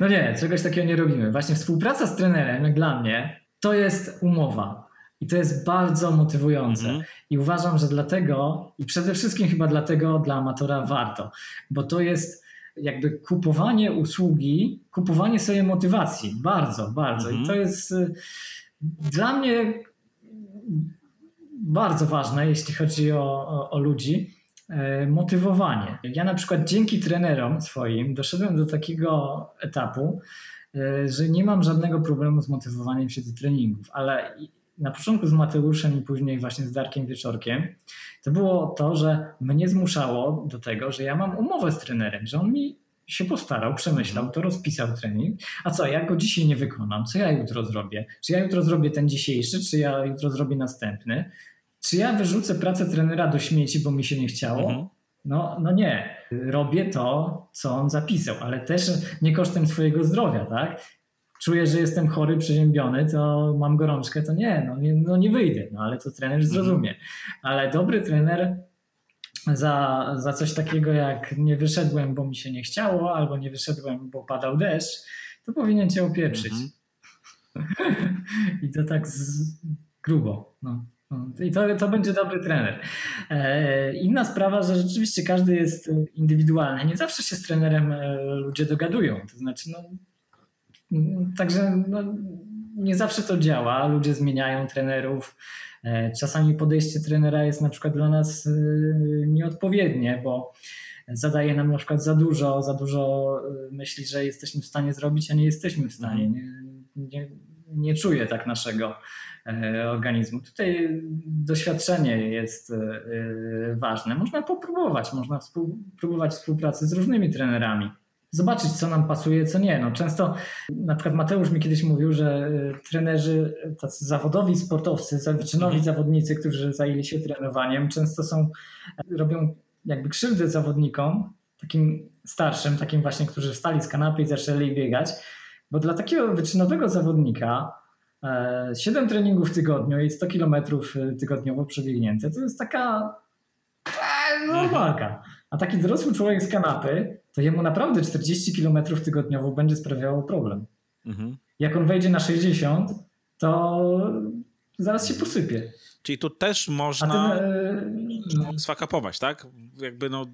No nie, czegoś takiego nie robimy. Właśnie współpraca z trenerem, jak dla mnie, to jest umowa. I to jest bardzo motywujące. Mm -hmm. I uważam, że dlatego, i przede wszystkim chyba dlatego dla amatora warto, bo to jest jakby kupowanie usługi, kupowanie sobie motywacji. Bardzo, bardzo. Mm -hmm. I to mhm. jest y, dla mnie bardzo ważne, jeśli chodzi o, o, o ludzi E, motywowanie. Ja na przykład dzięki trenerom swoim doszedłem do takiego etapu, e, że nie mam żadnego problemu z motywowaniem się do treningów, ale na początku z Mateuszem i później właśnie z Darkiem Wieczorkiem, to było to, że mnie zmuszało do tego, że ja mam umowę z trenerem, że on mi się postarał, przemyślał, to rozpisał trening. A co, jak go dzisiaj nie wykonam? Co ja jutro zrobię? Czy ja jutro zrobię ten dzisiejszy, czy ja jutro zrobię następny? Czy ja wyrzucę pracę trenera do śmieci, bo mi się nie chciało? Mhm. No, no nie. Robię to, co on zapisał, ale też nie kosztem swojego zdrowia, tak? Czuję, że jestem chory, przeziębiony, to mam gorączkę, to nie, no nie, no nie wyjdę, no ale to trener mhm. zrozumie. Ale dobry trener za, za coś takiego jak nie wyszedłem, bo mi się nie chciało, albo nie wyszedłem, bo padał deszcz, to powinien cię opieprzyć. Mhm. I to tak z, grubo. No. I to, to będzie dobry trener. E, inna sprawa, że rzeczywiście każdy jest indywidualny. Nie zawsze się z trenerem e, ludzie dogadują. To znaczy, no, także no, nie zawsze to działa. Ludzie zmieniają trenerów. E, czasami podejście trenera jest na przykład dla nas nieodpowiednie, bo zadaje nam na przykład za dużo, za dużo myśli, że jesteśmy w stanie zrobić, a nie jesteśmy w stanie. Mhm. Nie, nie, nie czuję tak naszego E, organizmu. Tutaj doświadczenie jest e, ważne. Można popróbować, można współ, próbować współpracy z różnymi trenerami. Zobaczyć, co nam pasuje, co nie. No, często, na przykład Mateusz mi kiedyś mówił, że e, trenerzy, tacy zawodowi sportowcy, wyczynowi mhm. zawodnicy, którzy zajęli się trenowaniem, często są, robią jakby krzywdę zawodnikom, takim starszym, takim właśnie, którzy wstali z kanapy i zaczęli biegać, bo dla takiego wyczynowego zawodnika 7 e, treningów w tygodniu i 100 kilometrów e, tygodniowo przebiegnięte, to jest taka e, normalka. A taki dorosły człowiek z kanapy, to jemu naprawdę 40 kilometrów tygodniowo będzie sprawiało problem. Mhm. Jak on wejdzie na 60, to zaraz się posypie. Czyli tu też można ten, swakapować, tak? Jakby no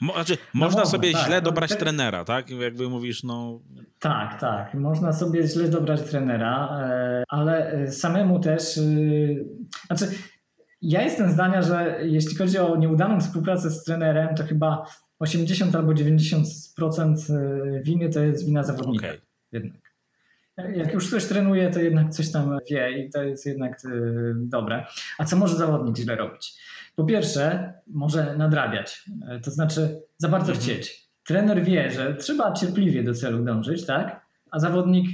Mo, znaczy, no można można, sobie tak. źle dobrać tak. trenera, tak? Jakby mówisz, no. Tak, tak. Można sobie źle dobrać trenera, e, ale e, samemu też. E, znaczy, ja jestem zdania, że jeśli chodzi o nieudaną współpracę z trenerem, to chyba 80 albo 90% winy to jest wina zawodnika. Okay. Jednak. Jak już ktoś trenuje, to jednak coś tam wie i to jest jednak dobre. A co może zawodnik źle robić? Po pierwsze, może nadrabiać, e, to znaczy za bardzo mhm. chcieć. Trener wie, że trzeba cierpliwie do celu dążyć, tak? A zawodnik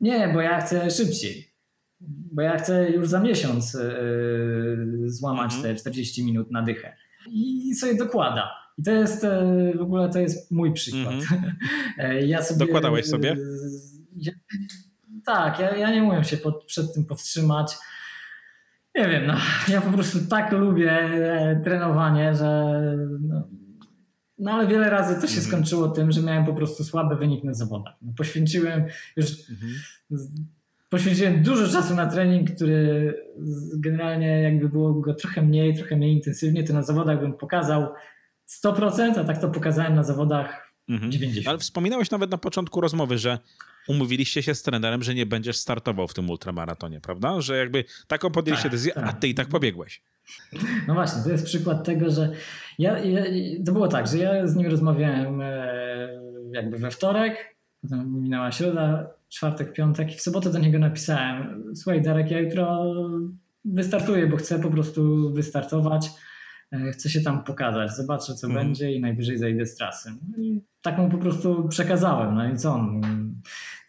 nie, bo ja chcę szybciej. Bo ja chcę już za miesiąc yy, złamać mhm. te 40 minut na dychę. I sobie dokłada. I to jest w ogóle to jest mój przykład. Mhm. ja sobie, Dokładałeś sobie? Ja, tak, ja, ja nie umiem się pod, przed tym powstrzymać. Nie wiem, no, ja po prostu tak lubię e, trenowanie, że no, no ale wiele razy to się mhm. skończyło tym, że miałem po prostu słaby wynik na zawodach. No, poświęciłem już mhm. poświęciłem dużo czasu na trening, który generalnie jakby było go trochę mniej, trochę mniej intensywnie, to na zawodach bym pokazał 100%, a tak to pokazałem na zawodach mhm. 90%. Ale wspominałeś nawet na początku rozmowy, że umówiliście się z trenerem, że nie będziesz startował w tym ultramaratonie, prawda? Że jakby taką podjęliście tak, decyzję, tak. a ty i tak pobiegłeś. No właśnie, to jest przykład tego, że ja, ja, to było tak, że ja z nim rozmawiałem e, jakby we wtorek, potem minęła środa, czwartek, piątek i w sobotę do niego napisałem słuchaj Darek, ja jutro wystartuję, bo chcę po prostu wystartować chcę się tam pokazać, zobaczę co Mhm. będzie i najwyżej zejdę z trasy. No i tak mu po prostu przekazałem, no i co on?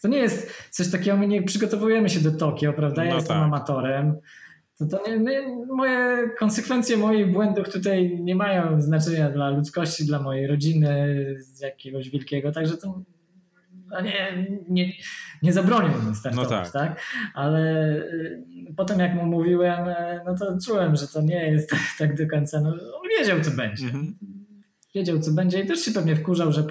To nie jest coś takiego, my nie przygotowujemy się do Tokio, prawda? Ja No jestem tak. amatorem. To, to nie, nie, moje konsekwencje moich błędów tutaj nie mają znaczenia dla ludzkości, dla mojej rodziny, z jakiegoś wielkiego, także to no nie, nie, nie zabronił mi startować, No tak. tak. Ale y, potem jak mu mówiłem, e, no to czułem, że to nie jest tak do końca, no on wiedział co będzie. Mhm. Wiedział co będzie i też się pewnie wkurzał, że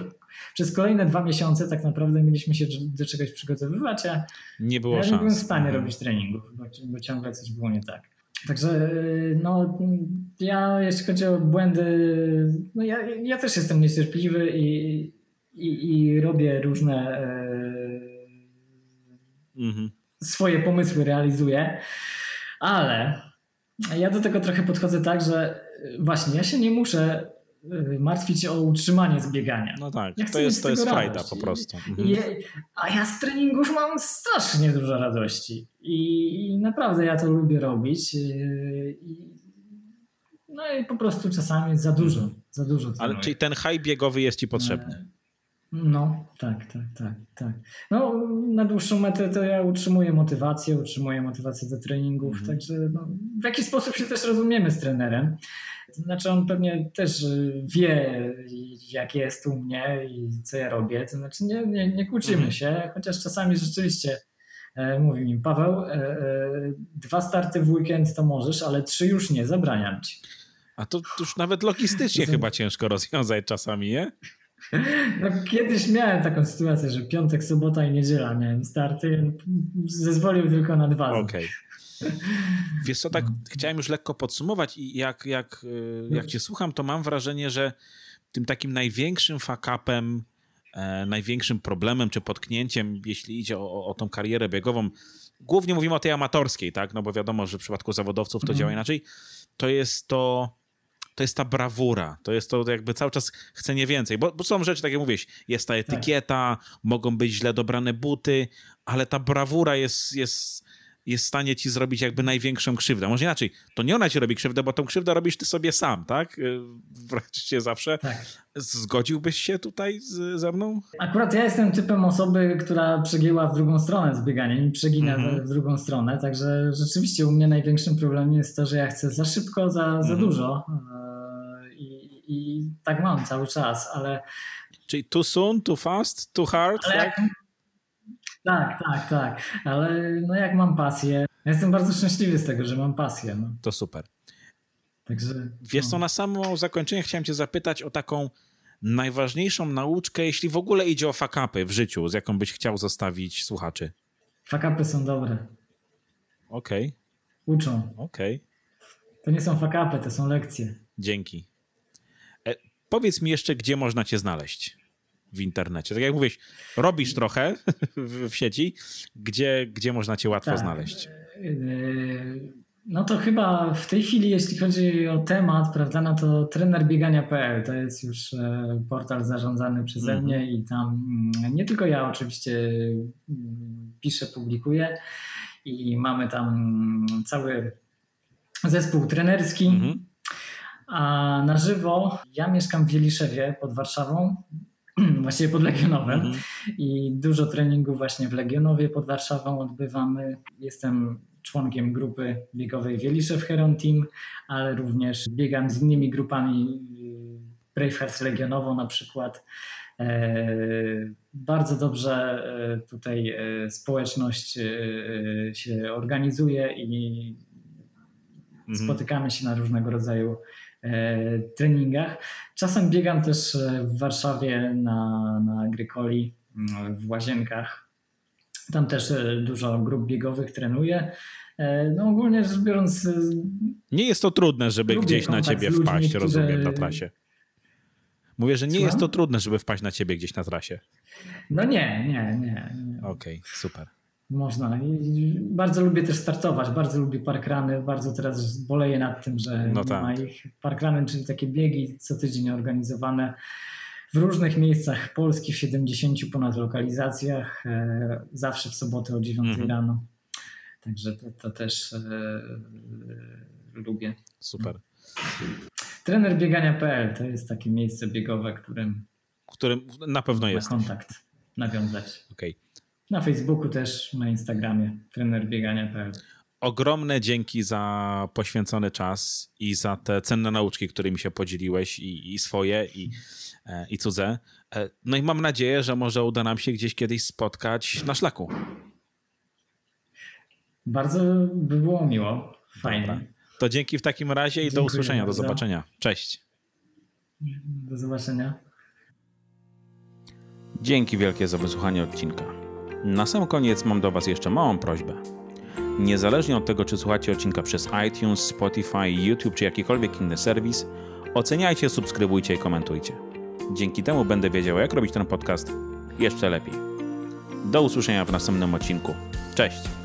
przez kolejne dwa miesiące tak naprawdę mieliśmy się do czegoś przygotowywać, a Nie było ja nie byłem w stanie Mhm. robić treningów, bo, bo ciągle coś było nie tak. Także y, no, ja jeśli chodzi o błędy, no ja, ja też jestem niecierpliwy i, i, i robię różne e, Mhm. swoje pomysły realizuję, ale ja do tego trochę podchodzę tak, że y, właśnie ja się nie muszę y, martwić o utrzymanie zbiegania. No tak, Ja to jest, to jest frajda radość po i- prostu. I, Mhm. a ja z treningów mam strasznie dużo radości i, i naprawdę ja to lubię robić. I, no i po prostu czasami za dużo, za dużo Ale czyli ten high biegowy jest ci potrzebny. No, tak, tak, tak, tak. No, na dłuższą metę to ja utrzymuję motywację, utrzymuję motywację do treningów, Mhm. także no, w jakiś sposób się też rozumiemy z trenerem. To znaczy on pewnie też y, wie, jak jest u mnie i co ja robię, to znaczy nie, nie, nie kłócimy Mhm. się, chociaż czasami rzeczywiście e, mówi mi Paweł, e, e, dwa starty w weekend to możesz, ale trzy już nie, zabraniam ci. A to już nawet logistycznie chyba ciężko rozwiązać czasami, nie? No, kiedyś miałem taką sytuację, że piątek, sobota i niedziela miałem starty. Zezwolił tylko na dwa. Okej. Wiesz co, tak No. chciałem już lekko podsumować i jak, jak, y, jak cię słucham, to mam wrażenie, że tym takim największym fuck-upem, e, największym problemem czy potknięciem, jeśli idzie o, o, tą karierę biegową, głównie mówimy o tej amatorskiej, tak? No bo wiadomo, że w przypadku zawodowców to Mhm. działa inaczej, to jest to to jest ta brawura, to jest to jakby cały czas chce nie więcej, bo, bo są rzeczy, tak jak mówisz, jest ta etykieta, mogą być źle dobrane buty, ale ta brawura jest, jest, jest w stanie ci zrobić jakby największą krzywdę. Może inaczej, to nie ona ci robi krzywdę, bo tą krzywdę robisz ty sobie sam, tak? Y, Wreszcie zawsze. Tak. Zgodziłbyś się tutaj z, ze mną? Akurat ja jestem typem osoby, która przegięła w drugą stronę z bieganiem i przegina Mhm. w drugą stronę, także rzeczywiście u mnie największym problemem jest to, że ja chcę za szybko, za, za Mhm. dużo e, i, i tak mam cały czas, ale, Czyli too soon, too fast, too hard? ale tak? jak, tak, tak, tak, ale no jak mam pasję, ja jestem bardzo szczęśliwy z tego, że mam pasję, no. To super. także... Wiesz co, no. na samo zakończenie chciałem cię zapytać o taką najważniejszą nauczkę, jeśli w ogóle idzie o fakapy w życiu, z jaką byś chciał zostawić słuchaczy. Fakapy są dobre, Okej, uczą. okej, To nie są fakapy, to są lekcje. dzięki. E, powiedz mi jeszcze, gdzie można cię znaleźć w internecie. Tak jak mówisz, robisz trochę w, w sieci, gdzie, gdzie można cię łatwo Tak. znaleźć. Yy, No to chyba w tej chwili, jeśli chodzi o temat, prawda, no to trenerbiegania.pl to jest już e, portal zarządzany przeze Mhm. mnie i tam mm, nie tylko ja oczywiście mm, piszę, publikuję i mamy tam mm, cały zespół trenerski. Mhm. A na żywo ja mieszkam w Wieliszewie pod Warszawą, właściwie pod Legionowem. Mhm. I dużo treningów właśnie w Legionowie pod Warszawą odbywamy. Jestem członkiem grupy biegowej Wieliszew Heron Team, ale również biegam z innymi grupami y, Bravehearts Legionowo na przykład. E, Bardzo dobrze e, tutaj e, społeczność się organizuje i Mhm. spotykamy się na różnego rodzaju treningach. Czasem biegam też e, w Warszawie na, na Agrykoli, mm, w Łazienkach. Tam też e, dużo grup biegowych trenuję. E, No ogólnie rzecz biorąc, e, Nie jest to trudne, żeby gdzieś na ciebie ludźmi, wpaść, którzy- rozumiem, na trasie. Mówię, że nie Słucham? jest to trudne, żeby wpaść na ciebie gdzieś na trasie. no nie, nie, nie. nie. Okej, super. Można. I bardzo lubię też startować, bardzo lubię parkrany, bardzo teraz boleję nad tym, że No nie tak. ma ich. Parkrany, czyli takie biegi co tydzień organizowane w różnych miejscach Polski, w 70 ponad lokalizacjach, e, zawsze w sobotę o 9 Mhm. rano. Także to, to też e, lubię. Super. Trenerbiegania.pl to jest takie miejsce biegowe, którym Którym na pewno jest. kontakt nawiązać. Okej. Na Facebooku też, na Instagramie trenerbiegania.pl. Ogromne dzięki za poświęcony czas i za te cenne nauczki, którymi się podzieliłeś i, i swoje, i, e, i cudze. E, No i mam nadzieję, że może uda nam się gdzieś kiedyś spotkać na szlaku. Bardzo by było miło. Fajnie. Dobra. To dzięki w takim razie i do Dziękuję usłyszenia, do bardzo. zobaczenia. Cześć. Do zobaczenia. Dzięki wielkie za wysłuchanie odcinka. Na sam koniec mam do Was jeszcze małą prośbę. Niezależnie od tego, czy słuchacie odcinka przez iTunes, Spotify, YouTube czy jakikolwiek inny serwis, oceniajcie, subskrybujcie i komentujcie. Dzięki temu będę wiedział, jak robić ten podcast jeszcze lepiej. Do usłyszenia w następnym odcinku. Cześć!